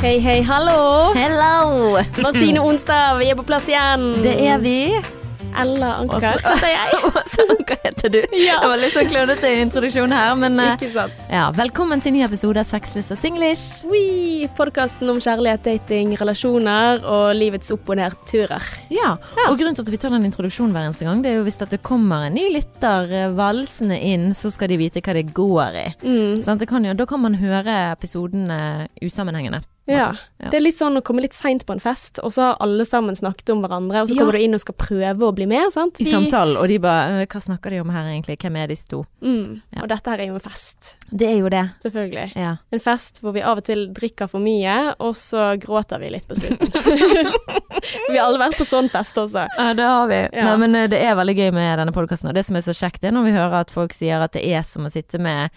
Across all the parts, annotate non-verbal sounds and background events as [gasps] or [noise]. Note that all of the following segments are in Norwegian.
Hei, hei, hallo! Hello! Martine Onstad, vi er på plass igjen. Det er vi. Ella Anker, heter jeg? [laughs] Åse Anker heter du? Ja. Det var litt sånn klønete introduksjon her, men eh, Ikke sant? ja, velkommen til ny episode av Sexless og Singlish. Wee, podkasten om kjærlighet, dating, relasjoner og livets opp- og nedturer. Ja, Ja. og grunnen til at vi tar den introduksjonen hver eneste gang, det er jo hvis det kommer en ny lytter eh, valsende inn, så skal de vite hva det går i. Mm. Sånn, Det kan jo, da kan man høre episodene usammenhengende. Ja. Ja. Det er litt sånn å komme litt seint på en fest, og så har alle sammen snakket om hverandre, og så Ja. kommer du inn og skal prøve å bli med, sant? I samtalen, og de bare «Øh, Hva snakker de om her egentlig? Hvem er disse to? Mm. Ja. Og dette her er jo en fest, Det er jo det. selvfølgelig. Ja. En fest hvor vi av og til drikker for mye, og så gråter vi litt på slutten. [laughs] [laughs] vi har alle vært på sånn fest også. Ja, det har vi. Ja. Nei, men eh, det er veldig gøy med denne podkasten. Og det som er så kjekt, er når vi hører at folk sier at det er som å sitte med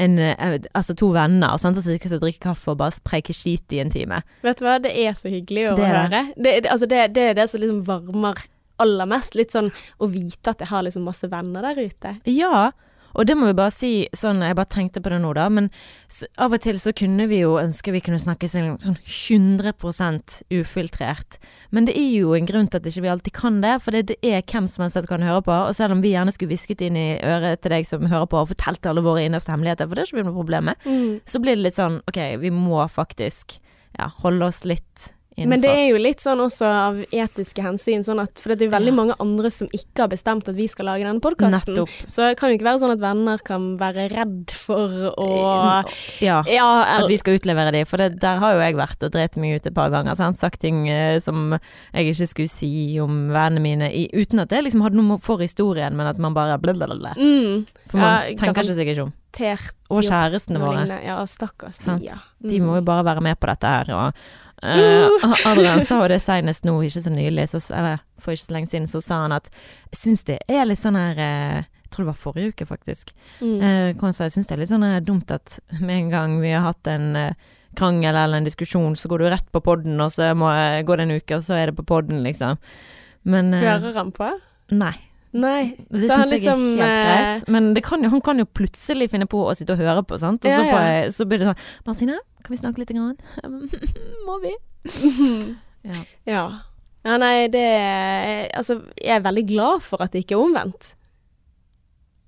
en, eh, altså to venner sant? som sitte og drikke kaffe og bare preike skit i en time. Vet du hva, det er så hyggelig å det. høre. Det, det, altså det, det er det som liksom varmer aller mest. Litt sånn å vite at jeg har liksom masse venner der ute. Ja, og det må vi bare si sånn, jeg bare tenkte på det nå da, men av og til så kunne vi jo ønske vi kunne snakke sånn sånn 100% ufiltrert. Men det er jo en grunn til at ikke vi alltid kan det, for det, det er hvem som helst som kan høre på. Og selv om vi gjerne skulle hvisket inn i øret til deg som hører på og fortalt alle våre innerste hemmeligheter, for det er ikke vi noe problem med, så blir det litt sånn ok, vi må faktisk ja, holde oss litt innenfor. Men det er jo litt sånn også av etiske hensyn, sånn at, for det er jo veldig Ja. mange andre som ikke har bestemt at vi skal lage denne podkasten. Så det kan jo ikke være sånn at venner kan være redd for å Ja. Ja, At vi skal utlevere dem. for det, der har jo jeg vært og drept meg ut et par ganger. Sant? Sagt ting eh, som jeg ikke skulle si om vennene mine, i, uten at det liksom hadde noe for historien, men at man bare blablabla. mm, For man Ja, tenker ikke seg ikke om. Og kjærestene våre. Ja, stakkars Ja. de. De Mm. må jo bare være med på dette her. Og, eh, Adrian sa jo det senest nå, ikke så nylig, så, eller for ikke så lenge siden, så sa han at jeg syns det er litt sånn her uh, Jeg tror det var forrige uke, faktisk. Mm. Eh, hvor han sa jeg syns det er litt sånn eh, dumt at [laughs] med en gang vi har hatt en krangel eller en diskusjon, så går du rett på podden, og så må, går det en uke, og så er det på podden, liksom. Men Hører han på? Nei. Nei. Det syns jeg er liksom, helt eh, greit. Men det kan jo, han kan jo plutselig finne på å sitte og høre på, sant. Og Ja, så, får jeg, så blir det sånn Martine, kan vi snakke litt? Grann? [laughs] Må vi? [laughs] Ja. Ja. Ja, nei, det Altså, jeg er veldig glad for at det ikke er omvendt.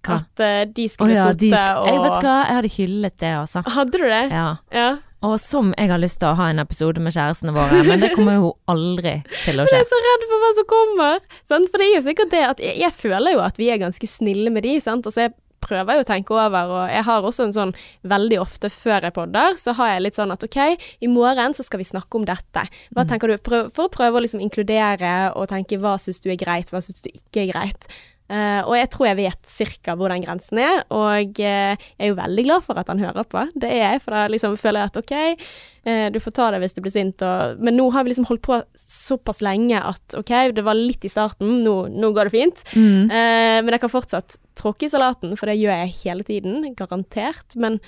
Hva? At uh, de skulle skulle ja, sittet og jeg vet hva, jeg hadde hyllet det, altså. Hadde du det? Ja. Ja. Og som jeg har lyst til å ha en episode med kjærestene våre, men det kommer jo aldri til å Men skje. [laughs] jeg er så redd for hva som kommer. Sant? For det er jo sikkert det at jeg, jeg føler jo at vi er ganske snille med de, sant. Altså jeg prøver jo å tenke over, og jeg har også en sånn veldig ofte før jeg podder, så har jeg litt sånn at ok, i morgen så skal vi snakke om dette. Hva Mm. tenker du? Prøv, for å prøve å liksom inkludere og tenke hva syns du er greit, hva syns du ikke er greit. Eh, og jeg tror jeg vet cirka hvor den grensen er, og uh, jeg er jo veldig glad for at han hører på. Det er jeg, for da liksom føler jeg at ok, uh, du får ta det hvis du blir sint, og, men nå har vi liksom holdt på såpass lenge at ok, det var litt i starten, nå, nå går det fint. Mm. Men jeg kan fortsatt tråkke i salaten, for det gjør jeg hele tiden, garantert. Men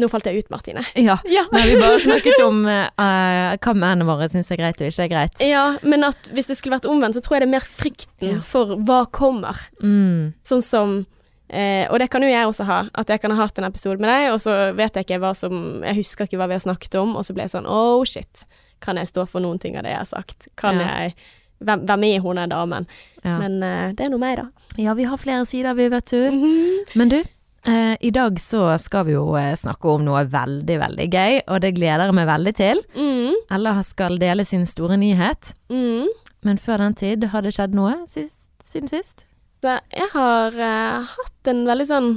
nå falt jeg ut, Martine. Ja. [laughs] Ja. Nei, vi bare snakket om uh, hva mennene våre syns er greit og ikke er greit. Ja, men at hvis det skulle vært omvendt, så tror jeg det er mer frykten Ja. for hva kommer. Mm. Sånn som eh, Og det kan jo jeg også ha, at jeg kan ha hatt en episode med deg, og så vet jeg ikke hva som Jeg husker ikke hva vi har snakket om, og så ble jeg sånn oh shit, kan jeg stå for noen ting av det jeg har sagt? Kan Ja. jeg hvem, hvem er hun den damen? Men eh, det er nå meg, da. ja, vi har flere sider, vi, vet du. Men du, eh, i dag så skal vi jo eh, snakke om noe veldig, veldig gøy, og det gleder jeg meg veldig til. Mm, Ella skal dele sin store nyhet, mm. men før den tid har det skjedd noe sist, siden sist? Så jeg har eh, hatt en veldig sånn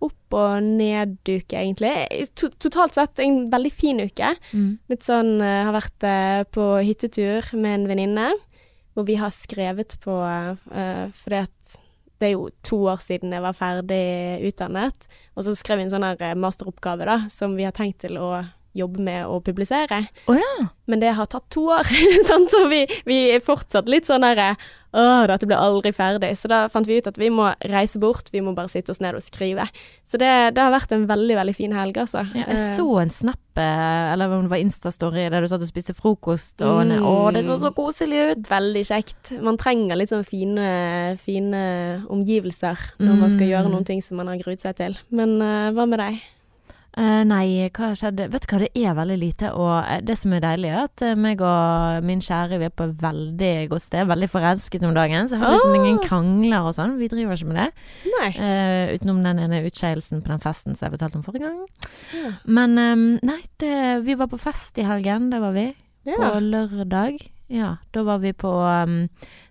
opp- og ned-uke, egentlig. To totalt sett en veldig fin uke. Mm. Litt sånn uh, Har vært uh, på hyttetur med en venninne, hvor vi har skrevet på uh, Fordi at det er jo to år siden jeg var ferdig utdannet, og så skrev vi en sånn eh, masteroppgave, da, som vi har tenkt til å jobbe med å publisere. Oh, ja. Men det har tatt to år, [laughs] så vi, vi fortsatt litt sånn derre Å, dette blir aldri ferdig. Så da fant vi ut at vi må reise bort, vi må bare sitte oss ned og skrive. Så det, det har vært en veldig, veldig fin helg, altså. Ja, jeg Eh, så en snap, eh, eller om det var Insta-story, der du satt og spiste frokost, og Mm. å, det så så koselig ut! Veldig kjekt. Man trenger litt sånn fine, fine omgivelser når man skal Mm. gjøre noen ting som man har gruet seg til. Men uh, hva med deg? Eh, nei, hva skjedde? Vet du hva, det er veldig lite. Og eh, det som er deilig, er at eh, meg og min kjære vi er på et veldig godt sted. Veldig forelsket om dagen. Så jeg har liksom oh. ingen krangler og sånn. Vi driver ikke med det. Eh, utenom den ene utskeielsen på den festen som jeg fortalte om forrige gang. Ja. Men um, nei, det, vi var på fest i helgen. Det var vi. På lørdag. Ja, da var vi på um,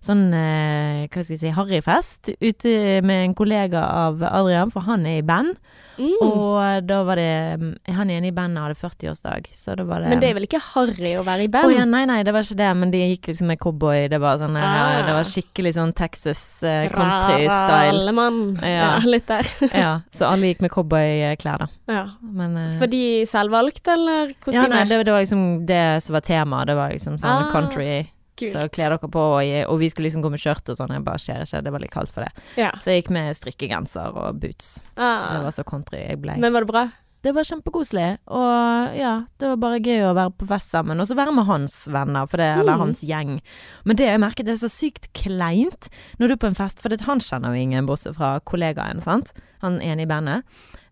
sånn, uh, hva skal jeg si, harryfest ute med en kollega av Adrian, for han er i band. Mm. Og da var det mm, Han ene i bandet hadde 40-årsdag, så da var det Men det er vel ikke harry å være i Å band? ja, nei, nei, det var ikke det, men de gikk liksom med cowboy. Det var sånn ja, Ah. Det var skikkelig sånn Texas uh, country-style. Ralemann. Ja. Ja. litt der. [laughs] ja, så alle gikk med cowboyklær, da. ja. Men eh, Fordi selvvalgt, eller ja, nei, det, det var liksom det som var temaet. Det var liksom sånn Ah, country. Kult. Så kle dere på, og, og vi skulle liksom gå med skjørt og sånn. Jeg bare skjer ikke, det var litt kaldt for det. Ja. Så jeg gikk med strikkegenser og boots. Det Ah. var så country jeg ble. Men var det bra? Det var kjempekoselig, og ja, det var bare gøy å være på fest sammen. Og så være med hans venner, det, eller Mm. hans gjeng. Men det jeg merket, det er så sykt kleint når du er på en fest, for det, han kjenner jo ingen, bortsett fra kollegaen, sant. Han ene i bandet.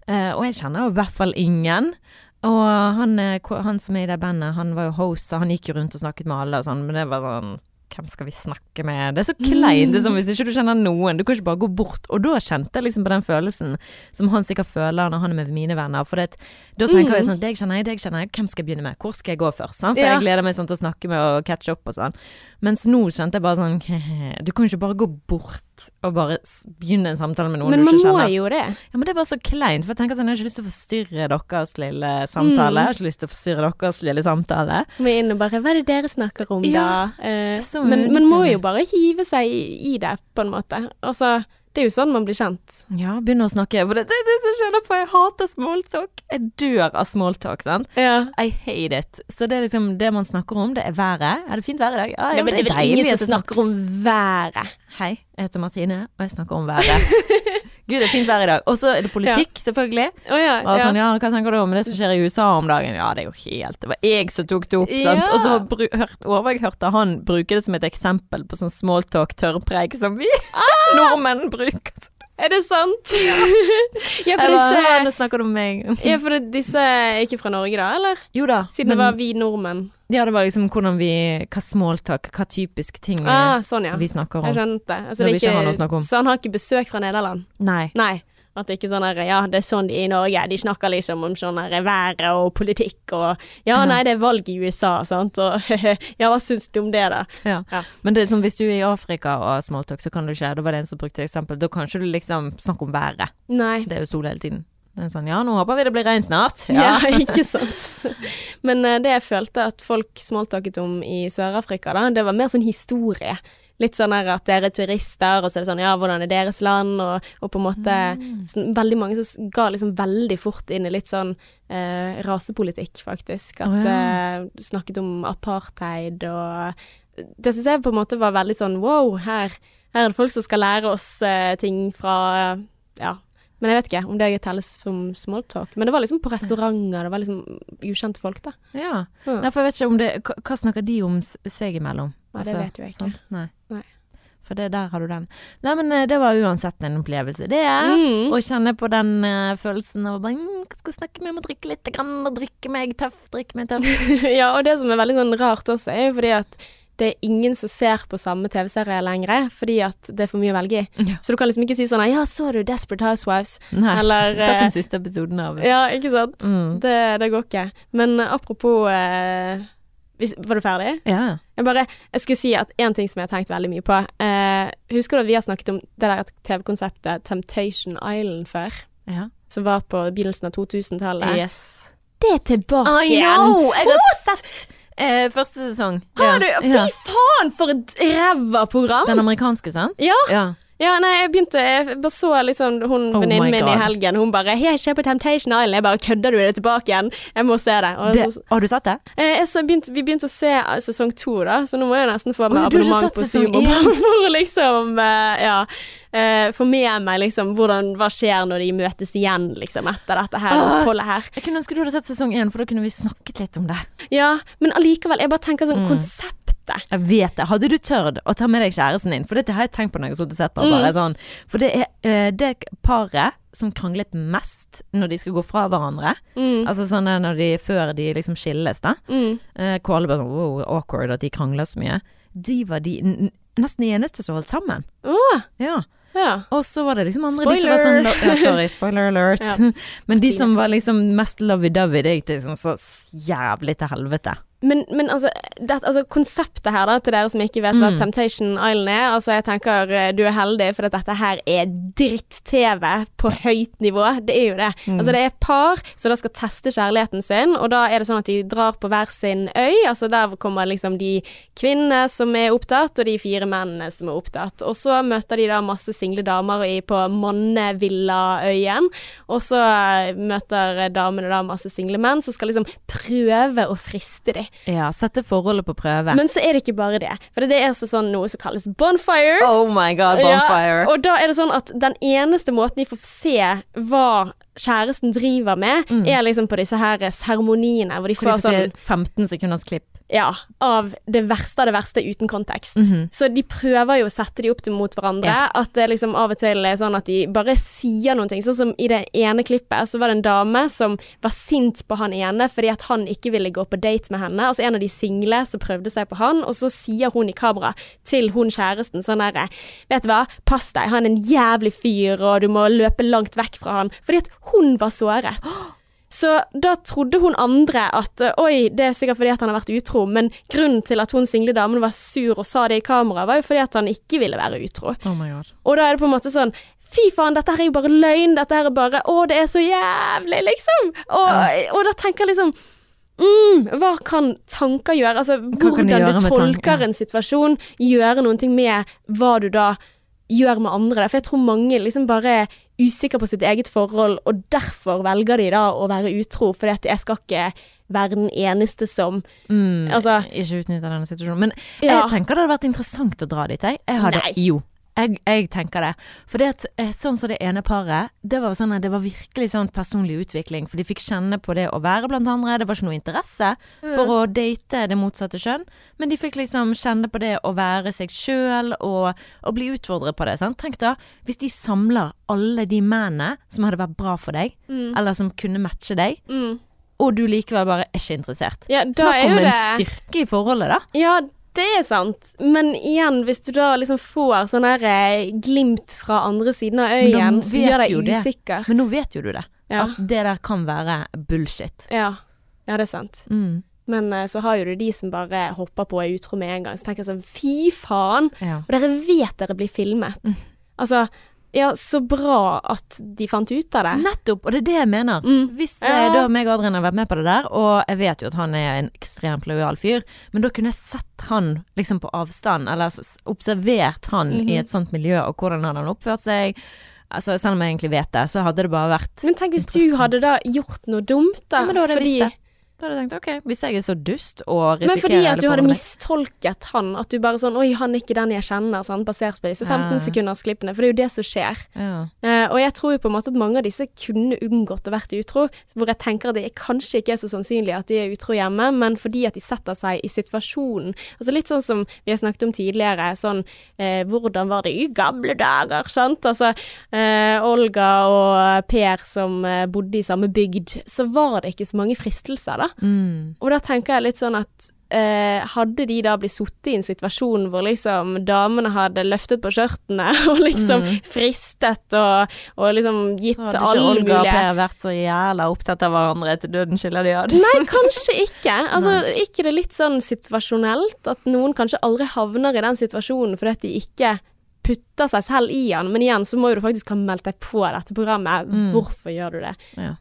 Uh, og jeg kjenner jo i hvert fall ingen. Og han, eh, han som er i det bandet, han var jo host, så han gikk jo rundt og snakket med alle og sånn, men det var sånn hvem skal vi snakke med? Det er så kleint. Det er som hvis ikke du kjenner noen. Du kan ikke bare gå bort. Og da kjente jeg liksom på den følelsen som han sikkert føler når han er med mine venner. For det, da tenker jeg Mm. sånn Deg kjenner jeg, deg kjenner jeg. Hvem skal jeg begynne med? Hvor skal jeg gå først? Sånn? For Ja. jeg gleder meg sånn til å snakke med og catche opp og sånn. Mens nå kjente jeg bare sånn [laughs] Du kan ikke bare gå bort og bare begynne en samtale med noen Men du man må jo det. Ja, men det er bare så kleint. For jeg tenker sånn, jeg har ikke lyst til å forstyrre deres lille samtale. Mm. Jeg har ikke lyst til å forstyrre deres lille samtale. Må inn og bare Hva er det dere snakker om, Ja, da? Eh, men man må jo bare hive seg i, i det, på en måte. Og Altså, det er jo sånn man blir kjent. Ja, begynne å snakke. For det, det, det som skjer på, jeg hater smalltalk. Jeg dør av smalltalk, sant. Ja. I hate it. Så det er liksom det man snakker om, det er været. Er det fint vær i dag? Ja, ja, men det er vel ingen som er snakker om været. Hei, jeg heter Martine, og jeg snakker om været. [laughs] Gud, det er fint vær i dag. Og så er det politikk, selvfølgelig. Å ja. Og sånn, ja, hva tenker du om det som skjer i USA om dagen? Ja, det er jo helt Det var jeg som tok det opp, sant. Og så hørte, hørt, overhørte han bruke det som et eksempel på sånn smalltalk, tørrpreik, som vi Ah! [laughs] nordmenn bruker. Er det sant? ja, [laughs] for disse Eller, nå snakker du om meg. Ja, for disse er ikke fra Norge, da, eller? Jo da. Siden det var vi nordmenn. Ja, det var liksom hvordan vi Hva smalltalk, hva typisk ting Ah, sånn, ja. vi snakker Jeg om. skjønte. Altså, det er ikke ikke. Så han har ikke besøk fra Nederland? Nei. Nei. At det ikke sånn her Ja, det er sånn de er i Norge. De snakker liksom om sånn her været og politikk og Ja, Ja. nei, det er valg i USA, sant, og [laughs] Ja, hva syns du om det, da? Ja. Ja. Men det er som hvis du er i Afrika og har smalltalk, så kan du ikke Da var det en som brukte eksempel. Da kan ikke du liksom snakke om været. Nei. Det er jo sol hele tiden. Det er sånn Ja, nå håper vi det blir regn snart. Ja, [laughs] ikke sant. Men eh, det jeg følte at folk smalltalket om i Sør-Afrika, da, det var mer sånn historie. Litt sånn her at dere er turister, og så er det sånn ja, hvordan er deres land, og, og på en måte Mm. sånn, Veldig mange som ga liksom veldig fort inn i litt sånn eh, rasepolitikk, faktisk. At oh, ja. eh, snakket om apartheid og Det syns jeg på en måte var veldig sånn wow, her, her er det folk som skal lære oss eh, ting fra Ja. Men jeg vet ikke om det telles som smalltalk. Men det var liksom på restauranter, det var liksom ukjente folk, da. Ja. Nei, for jeg vet ikke om det hva snakker de om seg imellom? Ja, det vet jo jeg ikke. Nei. Nei. For det, der har du den. Nei, men eh, det var uansett en opplevelse, det. Mm. Å kjenne på den uh, følelsen av bare mm, skal snakke med må drikke litt, grann, og drikke meg tøff, drikke meg tøff. [laughs] ja, og det som er veldig sånn rart også, er jo fordi at det er ingen som ser på samme TV-serie lenger, fordi at det er for mye å velge i. Ja. Så du kan liksom ikke si sånn Ja, så du Desperate Housewives? Nei. Eller, [laughs] Sett eh, den siste episoden av Ja, ikke sant? mm. Det, det går ikke. Men eh, apropos eh, Var du ferdig? Ja. Jeg bare, jeg skulle si at en ting som jeg har tenkt veldig mye på eh, Husker du at vi har snakket om det der TV-konseptet Temptation Island før? ja. Som var på begynnelsen av 2000-tallet. Yes. Det er tilbake igjen! know! Jeg har sett eh, første sesong. Har du? Fy Ja. faen, for et ræva program! Den amerikanske, sant? Ja. Ja. Ja, nei, jeg begynte Jeg bare så liksom hun Oh venninnen min i helgen. Hun bare 'Jeg ser på Temptation Island.' Jeg bare 'Kødder du det tilbake igjen?' Jeg må se det. Det, så, har du sett det? eh, så begynte, vi begynte å se eh, sesong to, da, så nå må jeg nesten få meg ikke abonnement på Sumo [laughs] for liksom eh, Ja. eh, få med meg liksom hvordan Hva skjer når de møtes igjen, liksom, etter dette her Ah. oppholdet her. Jeg kunne ønske du hadde sett sesong én, for da kunne vi snakket litt om det. Ja, men allikevel, jeg bare tenker sånn Mm. Konseptet det. Jeg vet det. Hadde du tørt å ta med deg kjæresten din? For dette har jeg tenkt på når jeg har sittet og sett på. Mm. Sånn. For det er eh, det paret som kranglet mest når de skal gå fra hverandre. Mm. Altså sånn når de, før de liksom skilles, da. Mm. Eh, alle bare sånn wow, awkward at de krangler så mye. De var de nesten eneste som holdt sammen. Oh. Ja. ja. Og så var det liksom andre de som var Spoiler! sånn ja, Sorry, spoiler alert. [laughs] Ja. [laughs] Men de som var liksom mest lovey-dovey, det gikk liksom så jævlig til helvete. Men, men altså, det, altså, konseptet her, da, til dere som ikke vet hva Mm. Temptation Island er Altså, jeg tenker eh, du er heldig, for at dette her er dritt-TV på høyt nivå. Det er jo det. Mm. Altså, det er par som da skal teste kjærligheten sin, og da er det sånn at de drar på hver sin øy. Altså, der kommer liksom de kvinnene som er opptatt, og de fire mennene som er opptatt. Og så møter de da masse single damer i, på Mannevillaøyen, og så eh, møter damene da masse single menn som skal liksom prøve å friste dem. Ja, sette forholdet på prøve. Men så er det ikke bare det. For det er også sånn noe som kalles bonfire. oh my god, bonfire. Ja, og da er det sånn at den eneste måten de får se hva kjæresten driver med, er liksom på disse her seremoniene hvor de Mm. Hvor de får får sånn 15 sekunders klipp. Ja, av det verste av det verste uten kontekst. Mhm. Så de prøver jo å sette de opp til mot hverandre. Ja. At det liksom av og til er sånn at de bare sier noen ting. Sånn som i det ene klippet, så var det en dame som var sint på han ene fordi at han ikke ville gå på date med henne. Altså en av de single som prøvde seg på han, og så sier hun i kamera til hun kjæresten sånn herre Vet du hva, pass deg, han er en jævlig fyr, og du må løpe langt vekk fra han. Fordi at hun var såret. [gasps] Så da trodde hun andre at eh, oi, det er sikkert fordi at han har vært utro, men grunnen til at hun single damen var sur og sa det i kamera, var jo fordi at han ikke ville være utro. Oh my god. Og da er det på en måte sånn Fy faen, dette her er jo bare løgn. Dette her er bare Å, det er så jævlig, liksom. Og, og da tenker jeg liksom Mm, hva kan tanker gjøre? Altså, hvordan gjøre du tolker ja. en situasjon, gjøre noen ting med hva du da gjør med andre. For jeg tror mange liksom bare er usikre på sitt eget forhold, og derfor velger de da å være utro, fordi at jeg skal ikke være den eneste som Mm, Altså- ikke utnytte denne situasjonen. Men Ja. jeg tenker det hadde vært interessant å dra dit, jeg. jeg hadde, Nei. Jo. Jeg, jeg tenker det. For det at, eh, sånn som det ene paret, det var, sånn, det var virkelig sånn personlig utvikling. For de fikk kjenne på det å være blant andre. Det var ikke noe interesse for å date det motsatte kjønn. Men de fikk liksom kjenne på det å være seg sjøl og, og bli utfordret på det. Sant? Tenk da, hvis de samler alle de mennene som hadde vært bra for deg, Mm. eller som kunne matche deg, mm. og du likevel bare er ikke interessert. Ja, Snakk om en styrke i forholdet, da. Ja, det er sant. Men igjen, hvis du da liksom får sånn her eh, glimt fra andre siden av øyen, så gjør deg det. usikker Men nå vet jo du det. ja. At det der kan være bullshit. ja. ja, det er sant. Mm. Men eh, så har jo du de som bare hopper på og er utro med en gang. Så tenker jeg sånn, fy faen! Ja. Og dere vet dere blir filmet. Mm. Altså, ja, så bra at de fant ut av det. Nettopp, og det er det jeg mener. Mm. Hvis Ja. eh, da meg og Adrian har vært med på det der, og jeg vet jo at han er en ekstremt lojal fyr, men da kunne jeg sett han liksom på avstand, eller observert han Mhm. i et sånt miljø, og hvordan hadde han oppført seg. Altså, selv om jeg egentlig vet det, så hadde det bare vært Men tenk hvis du hadde da gjort noe dumt, da. Ja, men da hadde jeg fordi, visst det. Da hadde jeg tenkt ok, hvis jeg er så dust og risikerer men fordi at du hadde mistolket han. At du bare sånn Oi, han er ikke den jeg kjenner, sant? basert på disse 15 sekundersklippene. For det er jo det som skjer. ja. Uh, og jeg tror jo på en måte at mange av disse kunne unngått å vært utro, hvor jeg tenker at det kanskje ikke er så sannsynlig at de er utro hjemme, men fordi at de setter seg i situasjonen. Altså litt sånn som vi har snakket om tidligere, sånn uh, hvordan var det i gamle dager, sant? Altså uh, Olga og Per som bodde i samme bygd, så var det ikke så mange fristelser, da. Mm. Og da tenker jeg litt sånn at eh, hadde de da blitt sittet i en situasjon hvor liksom damene hadde løftet på skjørtene [laughs] og liksom Mm. fristet og, og liksom gitt Så hadde ikke Olga og Per vært så jævla opptatt av hverandre til døden skiller de ad. Nei, kanskje ikke. Altså, ikke det litt sånn situasjonelt at noen kanskje aldri havner i den situasjonen fordi at de ikke putter seg selv i den. Men igjen så må du faktisk ha meldt deg på dette programmet. Mm. Hvorfor gjør du det? Ja.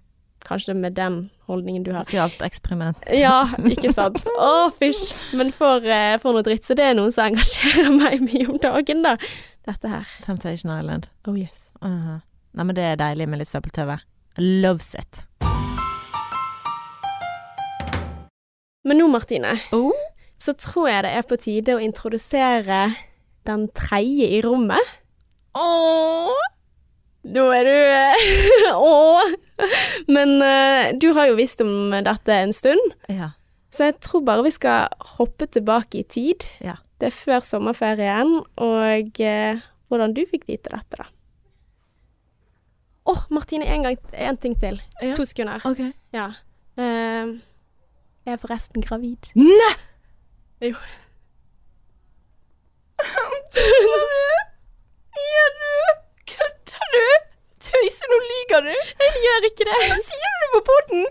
Kanskje med den holdningen du har. Sosialt eksperiment. [laughs] Ja, ikke sant. Å, fysj. Men for, eh, for noe dritt. Så det er noe som engasjerer [laughs] meg mye om dagen, da. Dette her. Temptation Island. Oh yes. Uh Nei, men det er deilig med litt søppel-TV. Loves it. Men nå, Martine, Oh. så tror jeg det er på tide å introdusere den tredje i rommet. Åh. Da er du eh, [laughs] Åh! [laughs] Men uh, du har jo visst om dette en stund, Ja. Så jeg tror bare vi skal hoppe tilbake i tid. Ja. Det er før sommerferien, og uh, hvordan du fikk vite dette, da. Å, Martine, en, gang, en ting til. Ja. To sekunder. Ok. Ja. Uh, jeg er forresten gravid. Nei! Jo. [laughs] Gjør du? Kødder du? Tøyse, nå lyver du. Jeg gjør ikke det. Sier du på podden?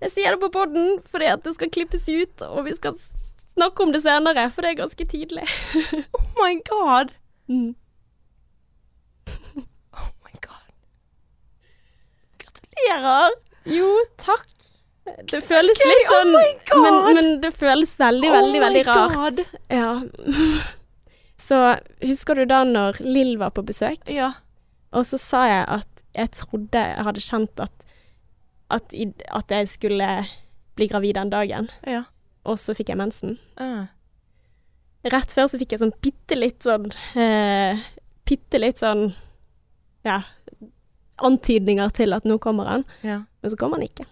Jeg sier det på podden fordi at det skal klippes ut, og vi skal snakke om det senere, for det er ganske tidlig. Oh my god. Mm. [laughs] Oh my god. Gratulerer. Jo, takk. Det føles gøy. litt Oh sånn oh men, men det føles veldig, veldig, veldig rart. Oh god. Ja. [laughs] Så husker du da når Lill var på besøk, Ja. Og så sa jeg at jeg trodde jeg hadde kjent at, at, i, at jeg skulle bli gravid den dagen, Ja. og så fikk jeg mensen. Uh. Rett før så fikk jeg sånn bitte litt sånn eh, Bitte litt sånn Ja, antydninger til at nå kommer han, Ja. men så kom han ikke.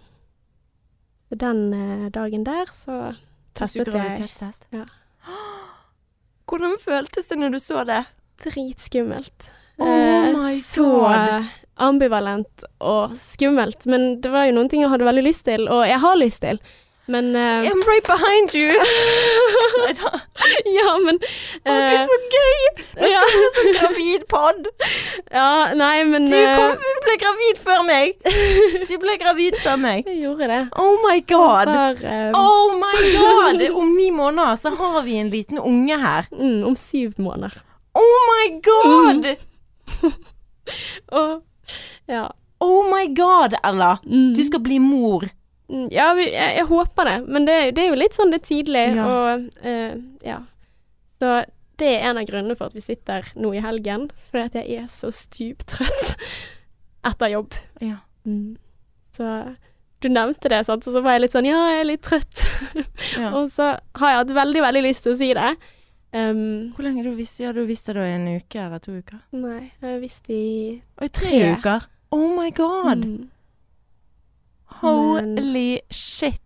Så den eh, dagen der så testet jeg? Ja. [gasps] Hvordan føltes det når du så det? Dritskummelt. Oh my så God. ambivalent og skummelt. Men det var jo noen ting jeg hadde veldig lyst til, og jeg har lyst til. Men uh, I'm right behind you! [laughs] Ja, men Å, Gud, eh, så gøy! Nå ja. skal du sånn gravidpod. [laughs] Ja, nei, men Du, kom, du ble gravid før meg. [laughs] Du ble gravid før meg. Jeg gjorde det. Oh my god. For, eh, Oh my god! Om ni måneder så har vi en liten unge her. mm, om syv måneder. Oh my god! [laughs] Og ja. Oh my god, Ella. Mm. Du skal bli mor. Mm, Ja, jeg, jeg håper det. Men det, det er jo litt sånn det er tidlig, Ja. og eh, ja. Så det er en av grunnene for at vi sitter nå i helgen, fordi at jeg er så stuptrøtt [laughs] etter jobb. Ja. Mm. Så du nevnte det, sant, så var jeg litt sånn ja, jeg er litt trøtt. [laughs] Ja. og så har jeg hatt veldig, veldig lyst til å si det. Um, Hvor lenge du visst, Ja, du visste da en uke eller to uker? nei, jeg har visst i Oi, tre, Tre. uker? Oh my god. Mm. Holy shit.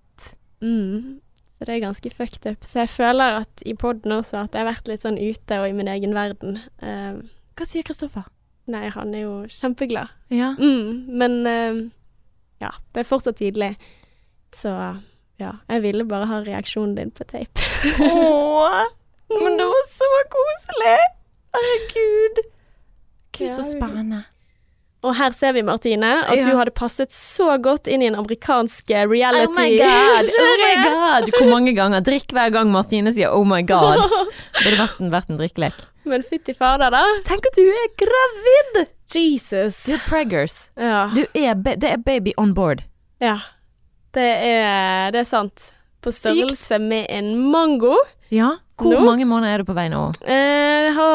Mm. Så det er ganske fucked up. Så jeg føler at i poden også at jeg har vært litt sånn ute og i min egen verden. Um, Hva sier Kristoffer? nei, han er jo kjempeglad. Ja. Mm, men um, ja, det er fortsatt tidlig. Så ja, jeg ville bare ha reaksjonen din på tape. Åh, [laughs] men det var så koselig. Herregud. Gud, så spennende. Og her ser vi, Martine, at Ja. du hadde passet så godt inn i en amerikansk eh, reality. Oh my god, [laughs] oh my god. Hvor mange ganger? Drikk hver gang Martine sier oh my god. Det burde nesten vært en drikkelek. Men fytti fader, da. Tenk at du er gravid! Jesus. Du er preggers. Ja. Du er det er baby on board. ja. Det er, det er sant. På størrelse med en mango. Ja. Hvor Nå? mange måneder er du på vei nå? Eh, å,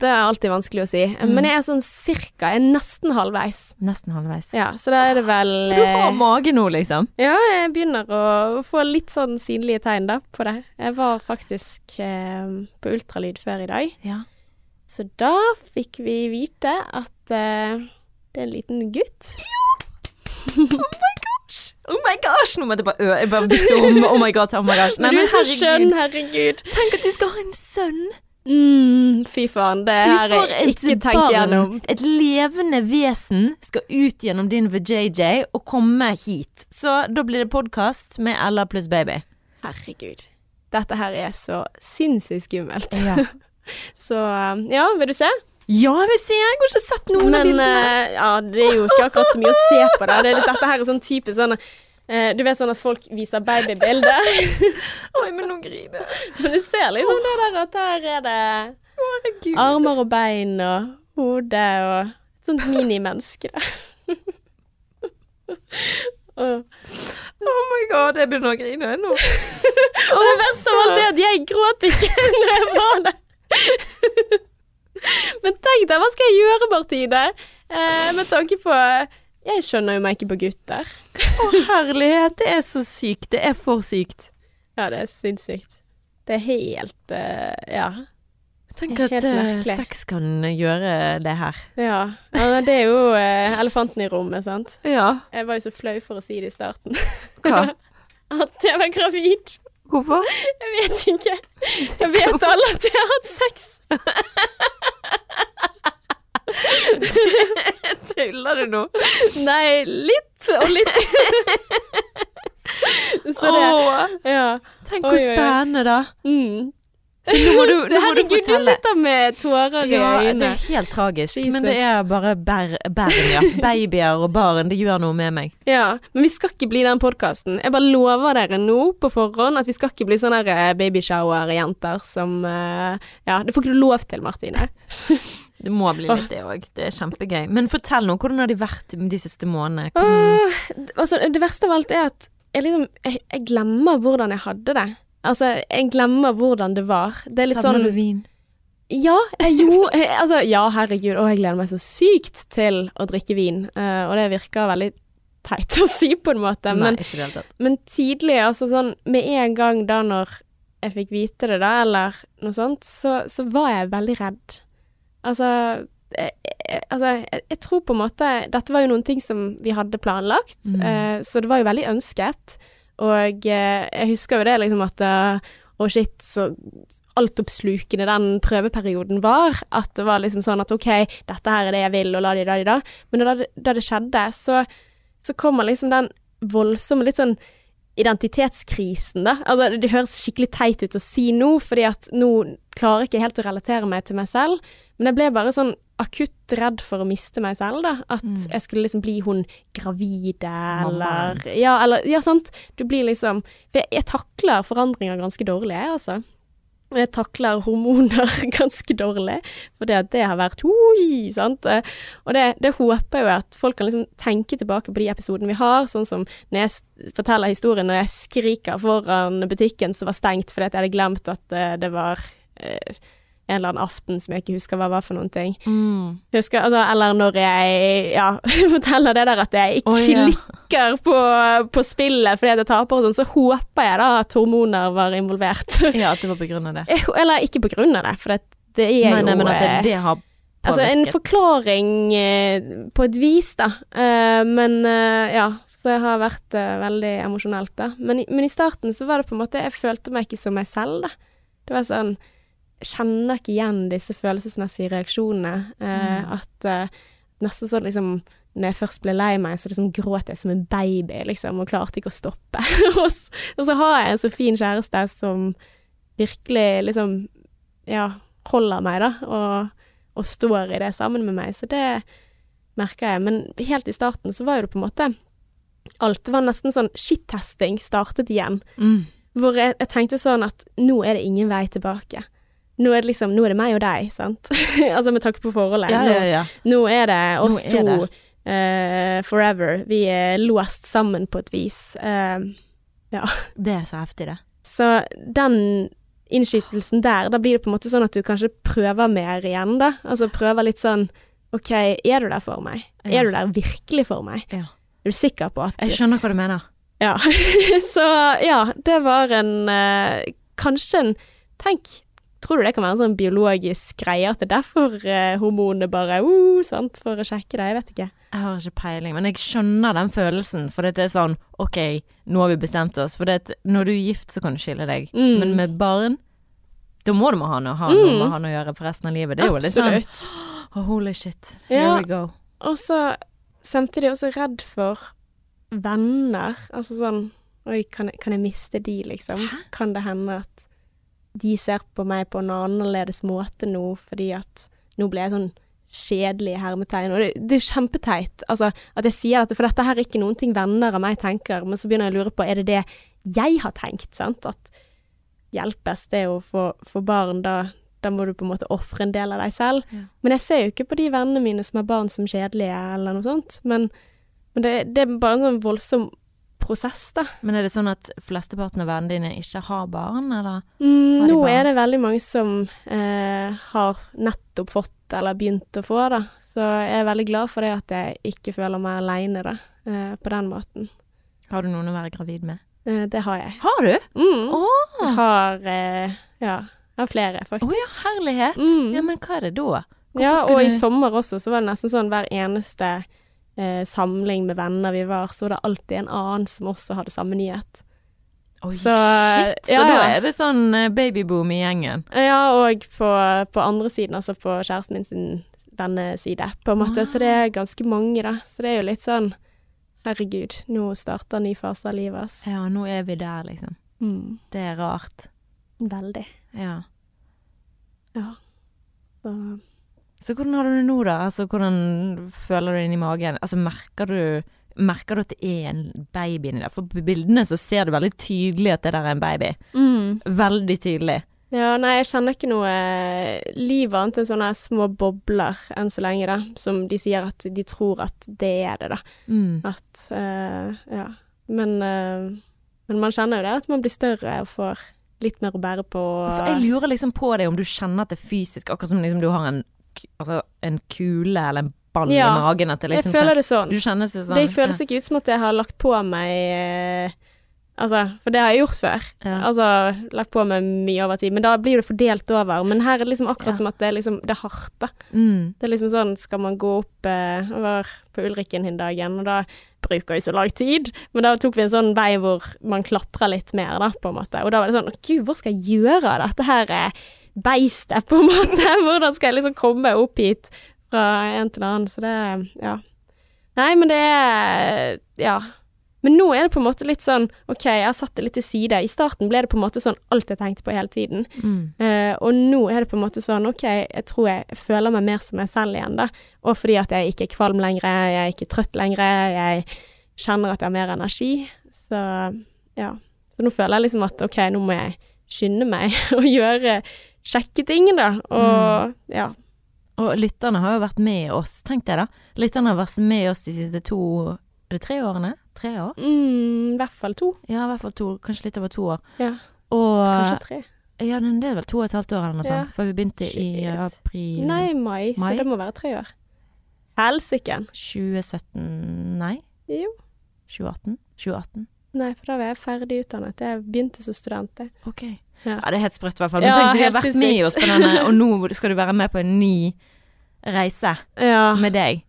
det er alltid vanskelig å si. Mm. Men jeg er sånn cirka, jeg er nesten halvveis. Nesten halvveis. Ja, så da er det vel du har eh, mage nå, liksom. Ja, jeg begynner å få litt sånn synlige tegn da på det. Jeg var faktisk eh, på ultralyd før i dag, Ja. så da fikk vi vite at eh, det er en liten gutt. Oh [laughs] my gosh! Nå måtte jeg bare, jeg bare bytte om. Oh my god, oh my gosh. Nei, du men er så skjønn, herregud. Tenk at du skal ha en sønn. Mm, fy faen, det Du har jeg ikke tenkt gjennom. et levende vesen, skal ut gjennom din VJJ og komme hit. Så da blir det podkast med Ella pluss baby. Herregud. Dette her er så sinnssykt skummelt. Ja. [laughs] Så um, ja, vil du se? Ja, jeg vil se. Jeg har ikke sett noen av bildene. Uh, ja, det er jo ikke akkurat så mye å se på det. det er litt, dette her er sånn type sånn eh, Du vet sånn at folk viser babybilder, [laughs] Oi, men nå griner jeg. men du ser liksom det der at her er det Herregud. armer og bein og hode og et sånt minimenneske der. [laughs] og, Oh my god, jeg begynner å grine nå. [laughs] og det verste av alt er at jeg gråt ikke når jeg var der. Men tenk deg, hva skal jeg gjøre, Martine? Eh, med tanke på Jeg skjønner jo meg ikke på gutter. Å herlighet, det er så sykt. Det er for sykt. Ja, det er sinnssykt. Det er helt uh, Ja. Tenk at merkelig. sex kan gjøre det her. Ja, ja det er jo uh, elefanten i rommet, sant. Ja. Jeg var jo så flau for å si det i starten. Hva? [laughs] at jeg var gravid. Hvorfor? Jeg vet ikke. Jeg vet alle at jeg har hatt sex. [laughs] Tuller du nå? Nei, litt og litt. [laughs] Så det Ja. tenk hvor spennende, da. Mm. Så nå må du, [laughs] nå må du Herregud, du sitter med tårer i Ja, det er helt tragisk. Jesus. Men det er bare barn, ja. [laughs] Babyer og barn. Det gjør noe med meg. Ja, men vi skal ikke bli den podkasten. Jeg bare lover dere nå på forhånd at vi skal ikke bli sånne eh, babyshower-jenter som eh, Ja, det får ikke du lov til, Martine. [laughs] Det må bli litt det òg. Det er kjempegøy. Men fortell nå, hvordan har de vært de siste månedene? Hvordan- Åh, altså, det verste av alt er at jeg liksom Jeg, jeg glemmer hvordan jeg hadde det. Altså, jeg glemmer hvordan det var. Det er litt Savner sånn du vin? Ja, jo Altså, ja, herregud. Og jeg gleder meg så sykt til å drikke vin. Uh, og det virker veldig teit [laughs] å si på en måte, Nei, ikke det tatt. men tidlig, altså sånn med en gang da når jeg fikk vite det, da, eller noe sånt, så, så var jeg veldig redd. Altså jeg, jeg, altså, jeg, jeg tror på en måte Dette var jo noen ting som vi hadde planlagt, Mm. uh, så det var jo veldig ønsket. Og eh, jeg husker jo det liksom at eh, Å, shit, så altoppslukende den prøveperioden var. At det var liksom sånn at OK, dette her er det jeg vil, og la de da de da. Men da da det skjedde, så, så kommer liksom den voldsomme litt sånn identitetskrisen, da. Altså, det høres skikkelig teit ut å si nå, fordi at nå klarer jeg ikke helt å relatere meg til meg selv. Men jeg ble bare sånn akutt redd for å miste meg selv, da. At Mm. jeg skulle liksom bli hun gravide, eller ja, eller Ja, sant. Du blir liksom For jeg, jeg takler forandringer ganske dårlig, jeg, altså. Og jeg takler hormoner [laughs] ganske dårlig, for det, det har vært oi, sant. Og det, det håper jeg jo at folk kan liksom tenke tilbake på de episodene vi har, sånn som når jeg forteller historien når jeg skriker foran butikken som var stengt fordi jeg hadde glemt at eh, det var eh, en eller annen aften som jeg ikke husker hva var for noen ting. Mm. Husker, altså, eller når jeg ja, [laughs] forteller det der at jeg Å, ja. klikker på, på spillet fordi jeg taper og sånn, så håper jeg da at hormoner var involvert. [laughs] Ja, at det var på grunn av det. Eller ikke på grunn av det, for det, det er Nei, jo nei, men at det, eh, det har påvirket. Altså en forklaring eh, på et vis, da. Eh, men ja, så jeg har vært veldig emosjonelt, da. Men, men i starten så var det på en måte Jeg følte meg ikke som meg selv, da. Det var sånn kjenner ikke igjen disse følelsesmessige reaksjonene. Eh, Mm. At eh, nesten sånn liksom når jeg først ble lei meg, så liksom gråt jeg som en baby, liksom, og klarte ikke å stoppe. [laughs] og, så, og så har jeg en så fin kjæreste som virkelig liksom, ja, holder meg, da, og, og står i det sammen med meg. Så det merker jeg. Men helt i starten så var jo det på en måte Alt var nesten sånn shit-testing startet igjen. mm. Hvor jeg, jeg tenkte sånn at nå er det ingen vei tilbake. Nå er det liksom, nå er det meg og deg, sant? [laughs] altså med tanke på forholdet. Ja, ja, ja. Nå, nå er det oss er to det. Uh, forever. Vi er låst sammen på et vis. Ja, Det er så heftig, det. så den innskytelsen der, da blir det på en måte sånn at du kanskje prøver mer igjen, da. Altså prøver litt sånn OK, er du der for meg? Er du der virkelig for meg? Ja. Er du sikker på at Jeg skjønner hva du mener. Ja. [laughs] så ja, det var en uh, Kanskje en Tenk, tror du det kan være en sånn biologisk greie at det er derfor uh, hormonene bare uh, sant, for å sjekke det? Jeg vet ikke. Jeg har ikke peiling, men jeg skjønner den følelsen. For det er sånn OK, nå har vi bestemt oss. For det når du er gift, så kan du skille deg. Mm. Men med barn, da må du ha noe, ha noe Mm. med han å gjøre for resten av livet. Det er jo litt sånn [gasps] oh, Holy shit, here Ja. we go. Og så samtidig også redd for venner. Altså sånn Oi, kan jeg, kan jeg miste de, liksom? Kan det hende at de ser på meg på en annerledes måte nå, fordi at nå ble jeg sånn kjedelig hermetegn. Og det, det er jo kjempeteit altså, at jeg sier dette, for dette her er ikke noen ting venner av meg tenker, men så begynner jeg å lure på, er det det jeg har tenkt, sant? At hjelpes det å få, få barn, da, da må du på en måte ofre en del av deg selv. Ja. Men jeg ser jo ikke på de vennene mine som har barn som kjedelige, eller noe sånt. Men, men det, det er bare en sånn voldsom prosess, da. Men er det sånn at flesteparten av vennene dine ikke har barn, eller? Mm, nå barn? er det veldig mange som eh, har nettopp fått eller begynt å få, da. Så jeg er veldig glad for det at jeg ikke føler meg aleine, da. Eh, på den måten. Har du noen å være gravid med? Eh, det har jeg. Har du? Mm. Oh. Jeg har eh, Ja, jeg har flere, faktisk. ja, herlighet. Mm. Ja, men hva er det da? Hvorfor Ja, og og i sommer også, så var det nesten sånn hver eneste eh, samling med venner vi var, så var det alltid en annen som også hadde samme nyhet. Oi, Så, shit. Så ja, da er det sånn eh, babyboom i gjengen. Ja, og på, på andre siden, altså på kjæresten min sin venneside, på en måte. Så det er ganske mange, da. Så det er jo litt sånn Herregud, nå starter ny fase av livet, oss. Ja, nå er vi der, liksom. Mm. Det er rart. Veldig. Ja. Ja. Så Så hvordan har du det nå, da? Altså, hvordan føler du det inni magen? Altså, merker du Merker du at det er en baby inni der? For på bildene så ser du veldig tydelig at det der er en baby. mm. Veldig tydelig. Ja, nei, jeg kjenner ikke noe eh, liv annet enn sånne små bobler enn så lenge, da. Som de sier at de tror at det er det, da. Mm. At uh, Ja. Men, uh, men man kjenner jo det at man blir større og får litt mer å bære på. For jeg lurer liksom på det om du kjenner at det er fysisk, akkurat som liksom du har en, altså, en kule eller en ball Ja, i magen. At det liksom jeg føler det sånn. Du kjenner det sånn Det føles ikke ut som at jeg har lagt på meg eh, Altså, for det har jeg gjort før. Ja. Altså, lagt på meg mye over tid. Men da blir det fordelt over. Men her er det liksom akkurat Ja. som at det er liksom Det er hardt, da. mm. Det er liksom sånn, skal man gå opp eh, var på Ulrikken den dagen, og da bruker vi så lang tid. Men da tok vi en sånn vei hvor man klatrer litt mer, da, på en måte. Og da var det sånn Gud, hvor skal jeg gjøre av dette her eh, beistet, på en måte? [laughs] Hvordan skal jeg liksom komme opp hit fra en til en annen? Så det Ja. Nei, men det er Ja. Men nå er det på en måte litt sånn OK, jeg har satt det litt til side. I starten ble det på en måte sånn alt jeg tenkte på hele tiden. Mm. Uh, og nå er det på en måte sånn OK, jeg tror jeg føler meg mer som meg selv igjen, da. Og fordi at jeg ikke er kvalm lenger, jeg er ikke trøtt lenger, jeg kjenner at jeg har mer energi. Så ja. Så nå føler jeg liksom at OK, nå må jeg skynde meg [laughs] og gjøre Sjekke ting, da. Og ja. Og lytterne har jo vært med oss, tenk deg da. Lytterne har vært med oss de siste to Er det tre årene? Tre år? Mm, I hvert fall to. Ja, i hvert fall to. Kanskje litt over to år. Ja, Og kanskje tre. Ja, det er vel to og et halvt år eller noe Ja. sånt. For vi begynte i april Nei, mai, så det må være tre år. Helsike. 2017 Nei, Jo. 2018? 2018? Nei, for da var jeg ferdig utdannet. Jeg begynte som student. jeg. Ok. Ja. Ja, det er helt sprøtt i hvert fall. Men Ja, tenk, du har vært med oss på denne, og nå skal du være med på en ny reise Ja. med deg.